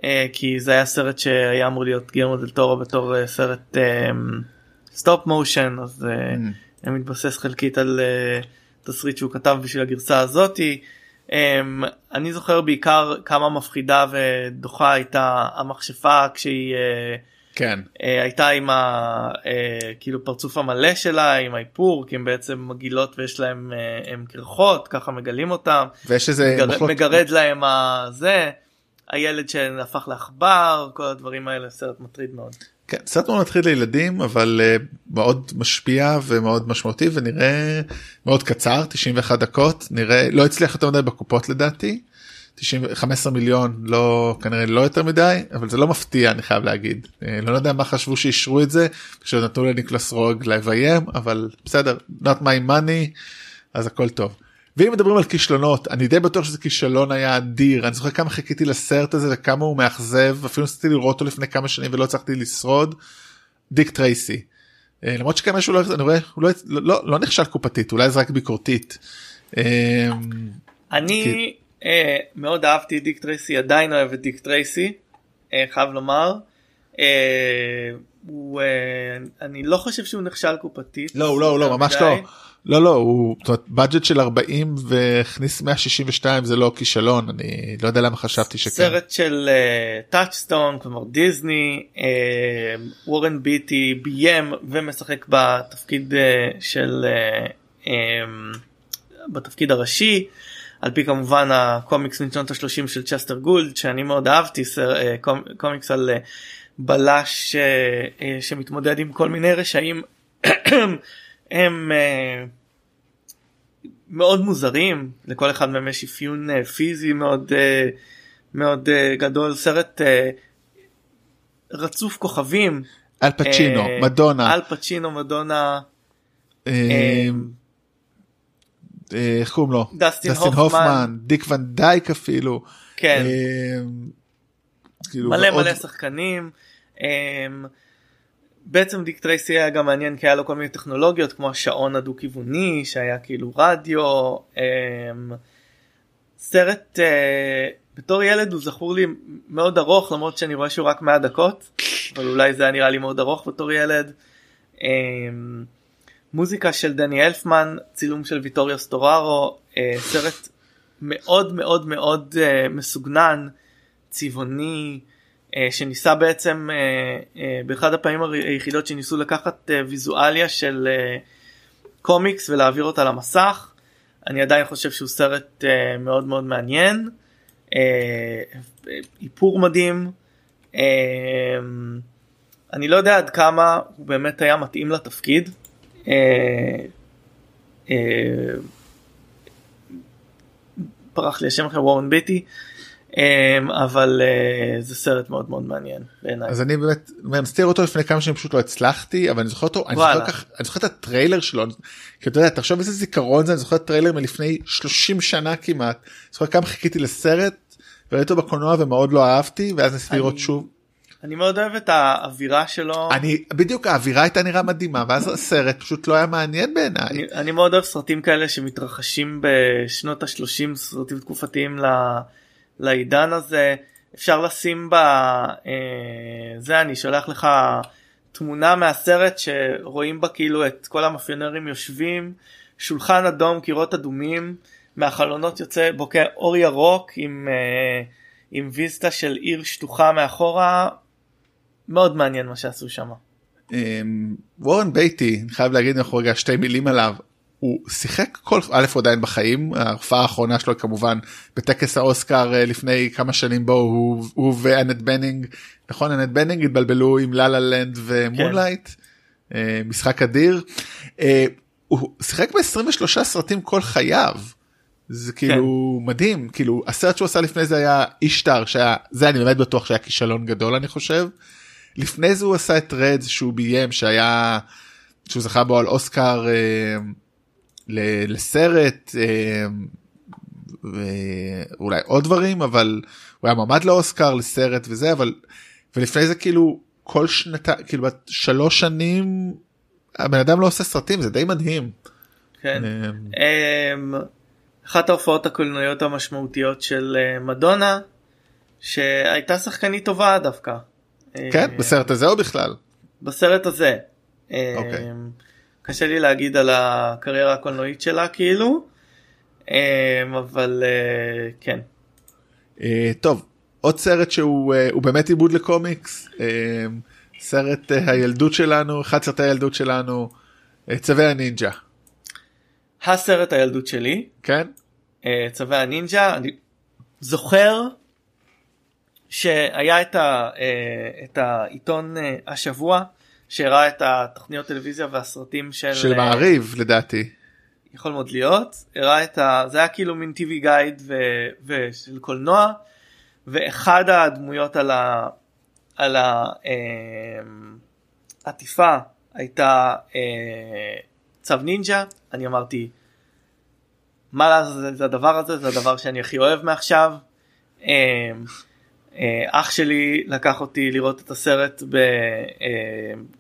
אה, כי זה היה סרט שהיה אמור להיות גיירמו דל טורו בתור אה, סרט stop motion אז אה, Mm. מתבסס חלקית על אה, תסריט שהוא כתב בשביל הגרסה הזאתי. Um, אני זוכר בעיקר כמה מפחידה ודוחה הייתה המכשפה כשהיא uh, כן uh, הייתה עם ה... uh, כאילו פרצוף המלא שלה עם האיפור כי הם בעצם מגעילות ויש להם uh, הם קרחות ככה מגלים אותם ויש איזה מגר... מחלוקת- מגרד להם הזה הילד שהפך לעכבר כל הדברים האלה סרט מטריד מאוד. כן, סרט מאוד מתחיל לילדים אבל uh, מאוד משפיע ומאוד משמעותי ונראה מאוד קצר 91 דקות נראה לא הצליח יותר מדי בקופות לדעתי. 90, 15 מיליון לא כנראה לא יותר מדי אבל זה לא מפתיע אני חייב להגיד אה, לא יודע מה חשבו שאישרו את זה כשנתנו לניקלס רוג לביים אבל בסדר not my money אז הכל טוב. ואם מדברים על כישלונות אני די בטוח שזה כישלון היה אדיר אני זוכר כמה חיכיתי לסרט הזה וכמה הוא מאכזב אפילו ניסיתי לראות אותו לפני כמה שנים ולא הצלחתי לשרוד. דיק טרייסי. אה, למרות שכנראה שהוא לא, אני רואה, הוא לא, לא, לא, לא נכשל קופתית אולי זה רק ביקורתית. אה, אני אה, מאוד אהבתי את דיק טרייסי עדיין אוהב את דיק טרייסי אה, חייב לומר. אה, הוא, אה, אני לא חושב שהוא נכשל קופתית. לא הוא לא הוא לא ממש מדי. לא. לא לא הוא זאת אומרת, budget של 40 והכניס 162 זה לא כישלון אני לא יודע למה חשבתי שכן. סרט של טאצ'סטון כלומר דיסני אה, וורן ביטי ביים ומשחק בתפקיד אה, של אה, אה, בתפקיד הראשי על פי כמובן הקומיקס משנות ה-30 של צ'סטר גולד שאני מאוד אהבתי סר, אה, קומ, קומיקס על אה, בלש אה, שמתמודד עם כל מיני רשעים. הם מאוד מוזרים. לכל אחד מהם יש אפיון פיזי מאוד מאוד גדול. סרט רצוף כוכבים. אל פצ'ינו מדונה. אל פצ'ינו מדונה איך קוראים לו דסטין הופמן. דיק ון דייק אפילו. כן אה, כאילו, מלא ועוד- מלא שחקנים. אמ, בעצם דיק טרייסי היה גם מעניין כי היה לו כל מיני טכנולוגיות כמו השעון הדו כיווני שהיה כאילו רדיו. סרט אה, בתור ילד הוא זכור לי מאוד ארוך למרות שאני רואה שהוא רק 100 דקות אבל אולי זה היה נראה לי מאוד ארוך בתור ילד. מוזיקה של דני אלפמן צילום של ויטוריו סטוררו אה, סרט מאוד מאוד מאוד אה, מסוגנן צבעוני אה, שניסה בעצם באחד הפעמים היחידות שניסו לקחת ויזואליה של קומיקס ולהעביר אותה למסך. אני עדיין חושב שהוא סרט מאוד מאוד מעניין. איפור מדהים. אני לא יודע עד כמה הוא באמת היה מתאים לתפקיד. אה, אה, פרח לי השם אחר וורן ביטי אמ, אבל אה, זה סרט מאוד מאוד מעניין בעיניי. אז אני באמת ניסיתי אותו לפני כמה שנים פשוט לא הצלחתי אבל אני זוכר אותו אני. זוכר, כך, אני זוכר את הטריילר שלו כי אתה יודע תחשוב איזה זיכרון זה אני זוכר טריילר מלפני 30 שנה כמעט. זוכר כמה חיכיתי לסרט וראיתי אותו בקולנוע ומאוד לא אהבתי ואז ניסיתי לראות שוב. אני מאוד אוהב את האווירה שלו. אני בדיוק האווירה הייתה נראה מדהימה ואז הסרט פשוט לא היה מעניין בעיניי. אני, אני מאוד אוהב סרטים כאלה שמתרחשים בשנות ה-30 סרטים תקופתיים ל, לעידן הזה אפשר לשים ב... אה, זה אני שולח לך תמונה מהסרט שרואים בה כאילו את כל המאפיונרים יושבים שולחן אדום קירות אדומים מהחלונות יוצא בוקע אור ירוק עם, אה, עם vista של עיר שטוחה מאחורה מאוד מעניין מה שעשו שם. אמ, וורן ביטי אני חייב להגיד אנחנו רגע שתי מילים עליו. הוא שיחק כל א' הוא עדיין בחיים ההופעה האחרונה שלו כמובן בטקס האוסקר אה, לפני כמה שנים בו הוא, הוא ואנט בנינג נכון אנט בנינג התבלבלו עם לה לה לנד ומונלייט אה, משחק אדיר. אה, הוא שיחק ב-23 סרטים כל חייו. זה כאילו מדהים כאילו הסרט שהוא עשה לפני זה היה אישטר שהיה זה אני באמת בטוח שהיה כישלון גדול אני חושב. לפני זה הוא עשה את רדס שהוא ביים שהיה שהוא זכה בו על אוסקר אה, ל- לסרט אה, ואולי עוד דברים אבל הוא היה מועמד לאוסקר לסרט וזה אבל ולפני זה כאילו כל שנתיים כאילו שלוש שנים הבן אדם לא עושה סרטים זה די מדהים. כן. אה, אמ, אחת ההופעות הקולנועיות המשמעותיות של אה, מדונה שהייתה שחקנית טובה דווקא. כן אה, בסרט הזה או בכלל. בסרט הזה. אוקיי. אמ, קשה לי להגיד על הקריירה הקולנועית שלה כאילו. אמ, אבל אה, כן. אה, טוב עוד סרט שהוא אה, הוא באמת עיבוד לקומיקס אה, סרט אה, הילדות שלנו אחד סרטי הילדות שלנו אה, צווי הנינג'ה הסרט הילדות שלי כן אה, צווי הנינג'ה אני זוכר שהיה את, ה, אה, את העיתון אה, השבוע שהראה את התוכניות טלוויזיה והסרטים של, של אה, מעריב לדעתי. יכול מאוד להיות. הראה את ה... זה היה כאילו מין טיווי גייד ו... ושל קולנוע ואחד הדמויות על ה... על העטיפה הייתה אה, צו נינג'ה. אני אמרתי מה לעזאזל זה הדבר הזה זה הדבר שאני הכי אוהב מעכשיו. אה, אה, אח שלי לקח אותי לראות את הסרט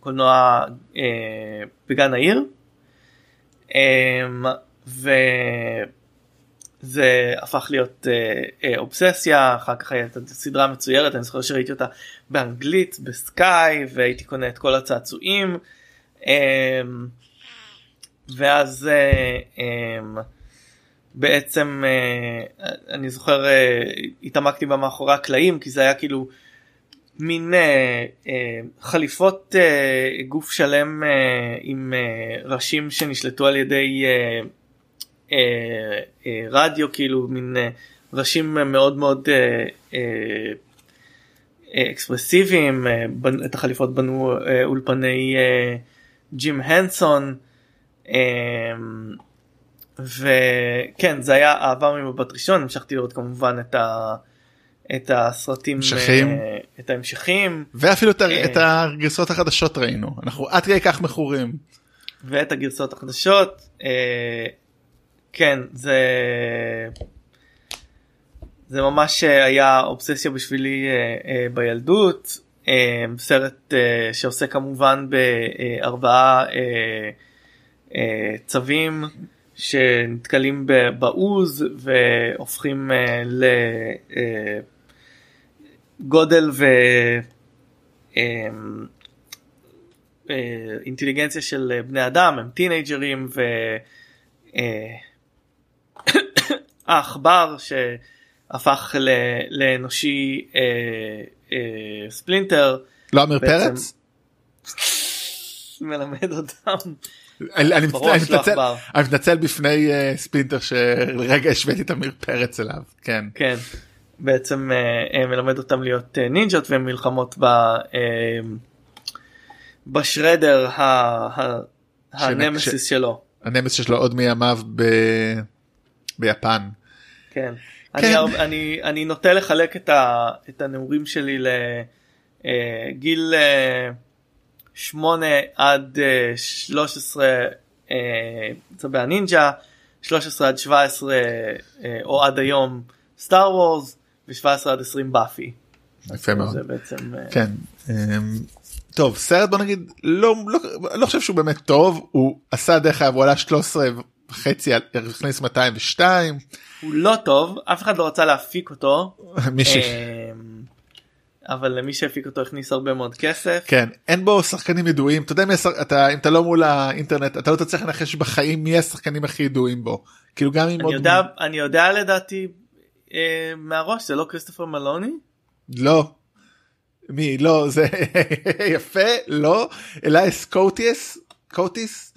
בקולנוע אה, בגן העיר. אמ, וזה הפך להיות אה, אה, אובססיה אחר כך הייתה סדרה מצוירת אני זוכר שראיתי אותה באנגלית בסקאי והייתי קונה את כל הצעצועים ואז אה, בעצם אה, אני זוכר אה, התעמקתי בה מאחורי הקלעים כי זה היה כאילו מין אה, חליפות גוף שלם עם ראשים שנשלטו על ידי רדיו כאילו מין ראשים מאוד מאוד אקספרסיביים את החליפות בנו אולפני ג'ים הנסון וכן זה היה אהבה ממבט ראשון המשכתי לראות כמובן את ה... את הסרטים, המשכים. אה, את ההמשכים ואפילו את אה. את הגרסאות החדשות ראינו אנחנו עד כדי כך מכורים ואת הגרסאות החדשות. אה, כן זה זה ממש אה, היה אובססיה בשבילי בילדות. סרט שעושה כמובן בארבעה צווים שנתקלים בעוז והופכים אה, לגודל ו... אה, אה, אינטליגנציה של אה, בני אדם הם טינאייג'רים והעכבר שהפך ל- לאנושי אה, אה, ספלינטר. לא עמיר בעצם- פרץ? מלמד אותם אני מתנצל- בפני אה, ספלינטר שלרגע השוויתי את עמיר פרץ אליו כן כן בעצם אה, אה, מלמד אותם להיות נינג'ות ומלחמות ב, אה, בשרדר הנמסיס שלו. הנמס שיש לו עוד מימיו ב- ביפן כן. כן. אני, אני, אני נוטה לחלק את, ה, את הנעורים שלי לגיל 8 עד אה, 13 אה, צבי הנינג'ה, 13 עד 17 אה, או עד היום סטאר וורס ו-17 עד 20 באפי. יפה מאוד. זה בעצם אה, כן אמ, טוב סרט בוא נגיד לא לא לא חושב שהוא באמת טוב הוא עשה דרך אגב הוא עלה 13 וחצי הכניס 202 הוא לא טוב אף אחד לא רצה להפיק אותו. מישהי. אה, אבל מי שהפיק אותו הכניס הרבה מאוד כסף. כן אין בו שחקנים ידועים. אתה יודע מי השח... אתה אם אתה לא מול האינטרנט אתה לא תצליח לנחש בחיים מי השחקנים הכי ידועים בו. כאילו גם אם אני עוד יודע אני יודע לדעתי אה, מהראש זה לא כריסטופר מלוני? לא. מי? לא זה יפה לא. אלייס קוטיס קוטיס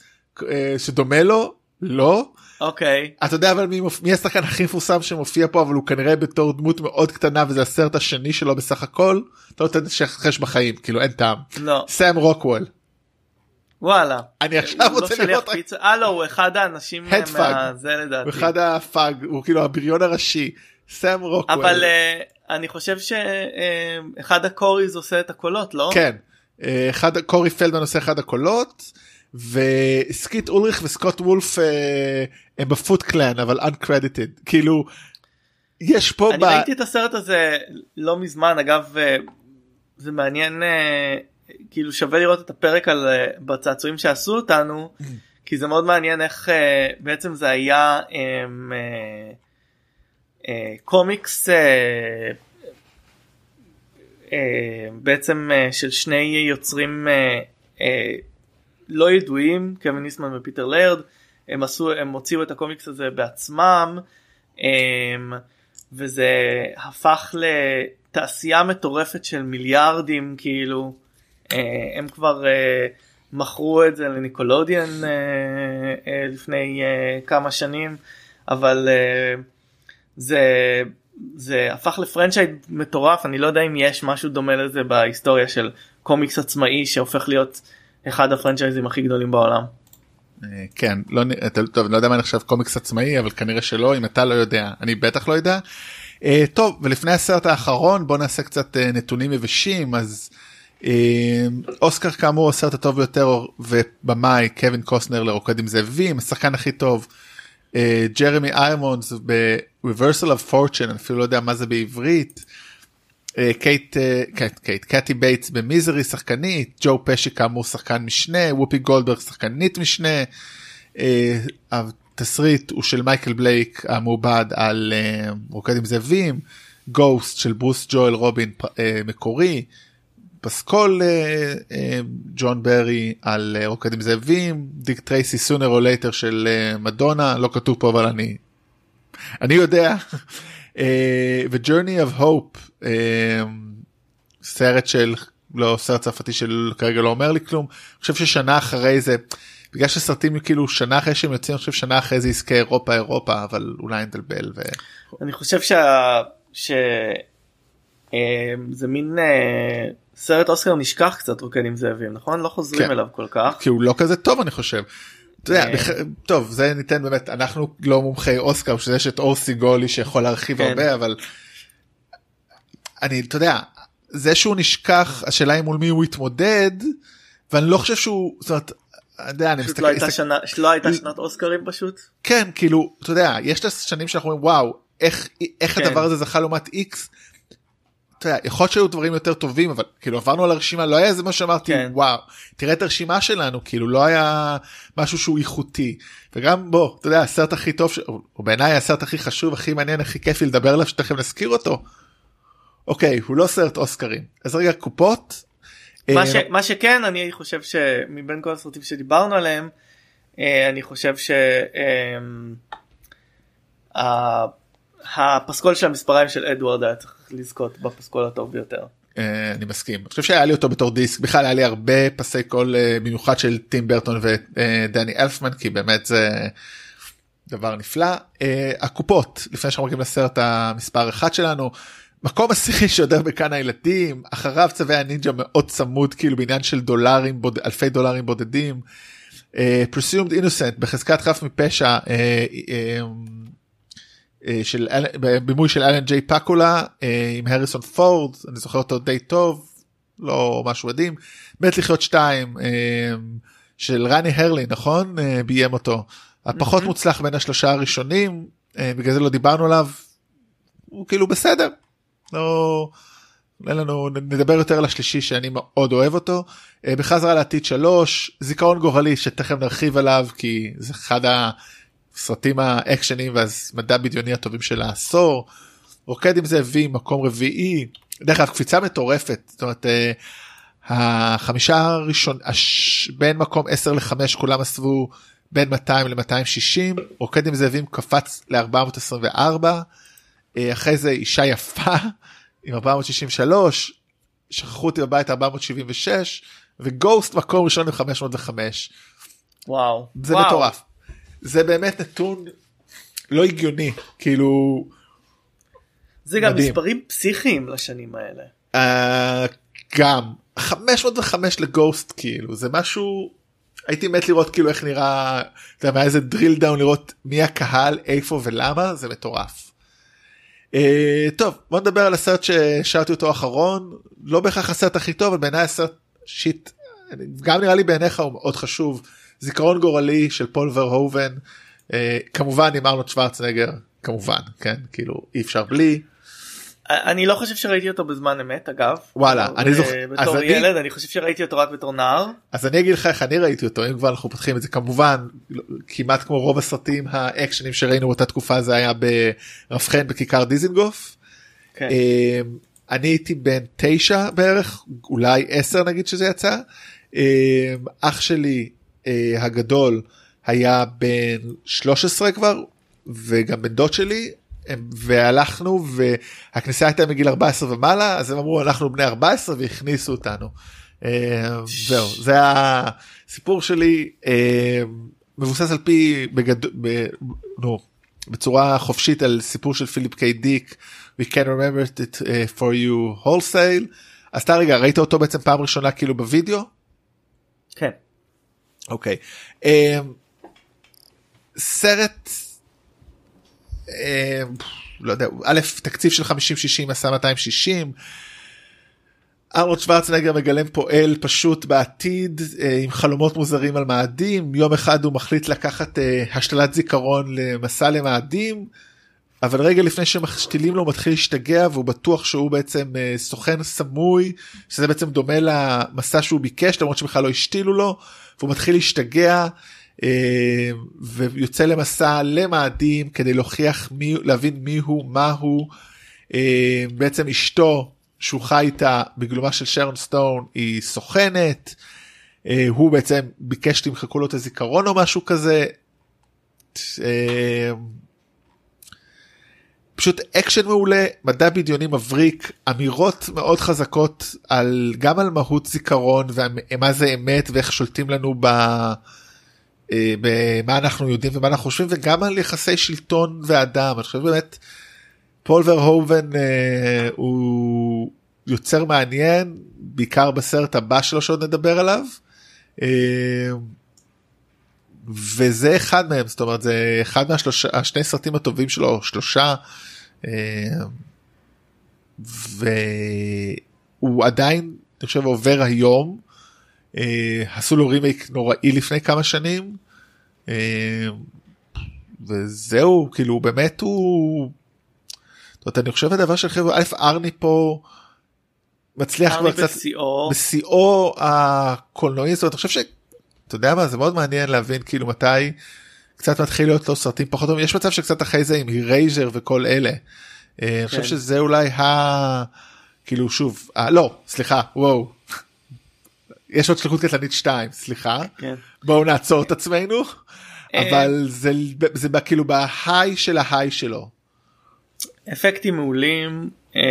אה, שדומה לו? לא אוקיי אתה יודע אבל מי, מי השחקן הכי מפורסם שמופיע פה אבל הוא כנראה בתור דמות מאוד קטנה וזה הסרט השני שלו בסך הכל אתה לא תנחש בחיים כאילו אין טעם לא סאם רוקוול וואלה. אני עכשיו לא רוצה לראות רק- פיצה אה לא הוא אחד האנשים Head מה- thug. זה לדעתי. הוא אחד ה thug הוא כאילו הבריון הראשי סאם רוקוול אבל אה, אני חושב שאחד ה Coreys עושה את הקולות לא? כן אה, אחד קורי פלדמן עושה אחד הקולות וסקיט אולריך וסקוט וולף אה, הם ב Foot Clan אבל uncredited. כאילו יש פה אני ב... ראיתי את הסרט הזה לא מזמן אגב אה, זה מעניין כאילו שווה לראות את הפרק על בצעצועים שעשו אותנו כי זה מאוד מעניין איך בעצם זה היה הם, קומיקס בעצם של שני יוצרים לא ידועים קווין ניסמן ופיטר לרד הם עשו הם הוציאו את הקומיקס הזה בעצמם הם, וזה הפך לתעשייה מטורפת של מיליארדים כאילו אה, הם כבר אה, מכרו את זה לניקולודיאן אה, לפני כמה שנים אבל זה זה הפך לפרנצ'ייד מטורף אני לא יודע אם יש משהו דומה לזה בהיסטוריה של קומיקס עצמאי שהופך להיות אחד הפרנצ'ייזים הכי גדולים בעולם. אה, כן לא טוב לא יודע מה נחשב קומיקס עצמאי אבל כנראה שלא אם אתה לא יודע אני בטח לא יודע. אה, טוב ולפני הסרט האחרון בוא נעשה קצת אה, נתונים יבשים אז אוסקר כאמור הסרט הטוב ביותר ובמאי קווין קוסנר לרוקד עם זאבים השחקן הכי טוב ג'רמי איימונס ב-reversal of fortune אני אפילו לא יודע מה זה בעברית. אה, קייט אה, קייט קייט קטי בייטס במיזרי שחקנית ג'ו פשי כאמור שחקן משנה וופי גולדברג שחקנית משנה. אה, התסריט הוא של מייקל בלייק המעובד על רוקד עם זאבים גוסט של ברוס ג'ואל רובין מקורי פסקול ג'ון ברי על רוקד עם זאבים דיק טרייסי Sooner or Later של מדונה לא כתוב פה אבל אני אני יודע ו-Journey of Hope אה, סרט של לא סרט צרפתי של כרגע לא אומר לי כלום אני חושב ששנה אחרי זה בגלל שסרטים כאילו שנה אחרי שהם יוצאים אני חושב שנה אחרי זה יזכה אירופה אירופה אבל אולי נדלבל. ו... אני חושב שה... ש... אה, זה מין אה, סרט אוסקר נשכח קצת רוקד עם זאבים נכון לא חוזרים כן. אליו כל כך כי הוא לא כזה טוב אני חושב. יודע, טוב זה ניתן באמת אנחנו לא מומחי אוסקר שזה יש את אורסי גולי שיכול להרחיב כן. הרבה אבל אני אתה יודע זה שהוא נשכח השאלה היא מול מי הוא התמודד ואני לא חושב שהוא זאת אומרת. יודע, אני מסתכל, לא הייתה, שנה, לא הייתה שנת אוסקרים פשוט? כן כאילו אתה יודע יש את השנים שאנחנו אומרים וואו איך איך כן. הדבר הזה זכה לעומת איקס. אתה יודע, יכול להיות שהיו דברים יותר טובים אבל כאילו עברנו על הרשימה לא היה איזה מה שאמרתי כן. וואו תראה את הרשימה שלנו כאילו לא היה משהו שהוא איכותי וגם בוא אתה יודע הסרט הכי טוב או בעיניי הסרט הכי חשוב הכי מעניין הכי כיפי לדבר עליו שתכף נזכיר אותו אוקיי הוא לא סרט אוסקרים אז רגע קופות. מה, ש, מה שכן אני חושב שמבין כל הסרטים שדיברנו עליהם אה, אני חושב שהפסקול של המספריים של אדוארד היה צריך לזכות בפסקול הטוב ביותר. אה, אני מסכים אני חושב שהיה לי אותו בתור דיסק בכלל היה לי הרבה פסי קול אה, במיוחד של טים ברטון ודני אלפמן כי באמת זה דבר נפלא הקופות לפני שאנחנו מגיעים לסרט המספר אחד שלנו מקום עשירי שעודר בכאן הילדים אחריו צווי הנינג'ה מאוד צמוד כאילו בעניין של דולרים בוד... אלפי דולרים בודדים. uh, presumed innocent בחזקת חף מפשע uh, uh, של בימוי של אלן ג'יי פקולה uh, עם הריסון פורד אני זוכר אותו די טוב לא משהו מדהים. מת לחיות שתיים uh, של רני הרלי נכון? ביים אותו. הפחות mm-hmm. מוצלח בין השלושה הראשונים בגלל זה לא דיברנו עליו הוא כאילו בסדר. לא אין לנו נדבר יותר על השלישי שאני מאוד אוהב אותו. אה, בחזרה לעתיד שלוש זיכרון גורלי שתכף נרחיב עליו כי זה אחד הסרטים האקשנים והמדע בדיוני הטובים של העשור. רוקד עם זאבים מקום רביעי דרך אגב קפיצה מטורפת זאת אומרת אה, החמישה הראשון הש, בין מקום 10 ל-5 כולם עשו בין 200 ל-260 רוקד עם זאבים קפץ ל-424 אה, אחרי זה אישה יפה עם 463 שכחו אותי בבית 476 וגוסט מקום ראשון עם 505. וואו זה וואו. מטורף. זה באמת נתון לא הגיוני כאילו. זה גם מדהים. מספרים פסיכיים לשנים האלה. Uh, גם 505 לגוסט כאילו זה משהו הייתי מת לראות כאילו איך נראה זה היה איזה דריל דאון לראות מי הקהל איפה ולמה זה מטורף. Uh, טוב בוא נדבר על הסרט ששאלתי אותו אחרון לא בהכרח הסרט הכי טוב אבל בעיניי הסרט shit גם נראה לי בעיניך הוא מאוד חשוב זיכרון גורלי של פול ורהובן אה, כמובן עם ארנולד שוורצנגר כמובן כן כאילו אי אפשר בלי. אני לא חושב שראיתי אותו בזמן אמת אגב. וואלה אני זוכר. בתור ילד אני... אני חושב שראיתי אותו רק בתור נער. אז אני אגיד לך איך אני ראיתי אותו אם כבר אנחנו פותחים את זה כמובן כמעט כמו רוב הסרטים האקשנים שראינו באותה תקופה זה היה ברב חן בכיכר דיזינגוף. כן. אה, אני הייתי בן תשע בערך אולי עשר נגיד שזה יצא. אה, אח שלי אה, הגדול היה בן 13 כבר וגם בן דוד שלי והלכנו והכניסה הייתה מגיל 14 ומעלה אז הם אמרו אנחנו בני 14 והכניסו אותנו. אה, זהו זה הסיפור שלי מבוסס על פי בגד... ב... נו, בצורה חופשית על סיפור של פיליפ קיי דיק we can remember it uh, for you wholesale אז אתה רגע ראית אותו בעצם פעם ראשונה כאילו בווידאו? כן. אוקיי. Um, סרט um, לא יודע א' תקציב של 50-60 עשה 260. ארנולד שוורצנגר מגלם פועל פשוט בעתיד אה, עם חלומות מוזרים על מאדים יום אחד הוא מחליט לקחת אה, השתלת זיכרון למסע למאדים אבל רגע לפני שמשתילים לו הוא מתחיל להשתגע והוא בטוח שהוא בעצם אה, סוכן סמוי שזה בעצם דומה למסע שהוא ביקש למרות שבכלל לא השתילו לו והוא מתחיל להשתגע אה, ויוצא למסע למאדים כדי להוכיח מי להבין מי הוא מה הוא אה, בעצם אשתו שהוא חי איתה בגלומה של שרון סטון היא סוכנת הוא בעצם ביקש שתמחקו לו את הזיכרון או משהו כזה. פשוט אקשן מעולה מדע בדיוני מבריק אמירות מאוד חזקות על גם על מהות זיכרון ומה זה אמת ואיך שולטים לנו ב... אה, במה אנחנו יודעים ומה אנחנו חושבים וגם על יחסי שלטון ואדם אני חושב באמת פול ורהובן אה, הוא יוצר מעניין בעיקר בסרט הבא שלו שעוד נדבר עליו. אה, וזה אחד מהם זאת אומרת זה אחד מהשלושה השני סרטים הטובים שלו שלושה והוא עדיין אני חושב עובר היום. אה, עשו לו רימייק נוראי לפני כמה שנים. אה, וזהו כאילו באמת הוא. זאת אני חושב הדבר של חבר'ה א' ארני פה מצליח כבר קצת בשיאו. הקולנועי. זאת אומרת אני חושב שאתה יודע מה זה מאוד מעניין להבין כאילו מתי קצת מתחיל להיות לו סרטים פחות טובים יש מצב שקצת אחרי זה עם הירייזר וכל אלה. אה, אני חושב כן. שזה אולי ה... כאילו שוב. לא סליחה וואו. יש עוד שליחות קטלנית 2 סליחה כן. בואו נעצור את עצמנו אה, אבל זה זה כאילו בהיי של ההיי שלו. אפקטים מעולים אה,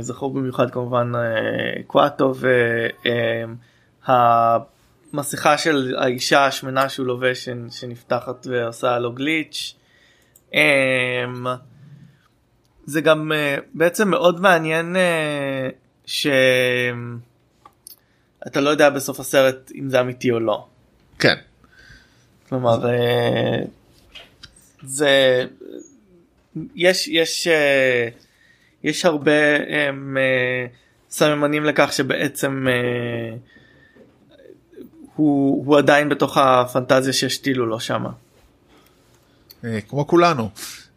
זכור במיוחד כמובן קואטו וה... המסכה של האישה השמנה שהוא לובש שנפתחת ועושה לו גליץ'. אמ, זה גם אה, בעצם מאוד מעניין אה, שאתה לא יודע בסוף הסרט אם זה אמיתי או לא. כן. כלומר אה, זה יש יש יש הרבה סממנים לכך שבעצם הוא, הוא עדיין בתוך הפנטזיה שהשתילו לו שמה. אה, כמו כולנו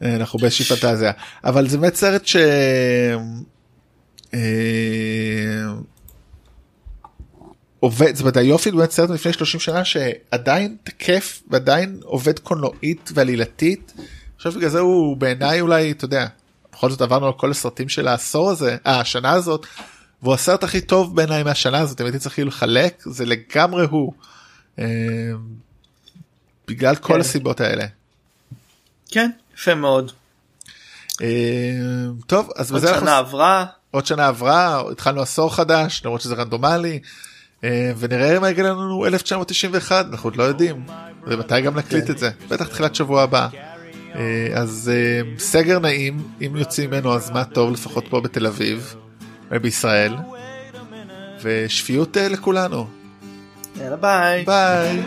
אה, אנחנו באיזושהי פנטזיה אבל זה באמת סרט ש... אה, עובד, זאת אומרת היופי באמת סרט לפני 30 שנה שעדיין תקף ועדיין עובד קולנועית ועלילתית. עכשיו בגלל זה הוא בעיניי אולי אתה יודע בכל זאת עברנו על כל הסרטים של העשור הזה השנה הזאת והוא הסרט הכי טוב בעיניי מהשנה הזאת אם הייתי צריך כאילו לחלק זה לגמרי הוא. אה, בגלל כל כן. הסיבות האלה. כן יפה מאוד. אה, טוב אז עוד שנה אנחנו... עברה עוד שנה עברה התחלנו עשור חדש למרות שזה רנדומלי. אה, ונראה מה יגיע לנו 1991 אנחנו עוד לא יודעים ומתי גם נקליט את זה בטח תחילת שבוע הבא. אז סגר נעים אם יוצאים ממנו אז מה טוב לפחות פה בתל אביב. בישראל, ושפיות אה, לכולנו. יאללה ביי. ביי.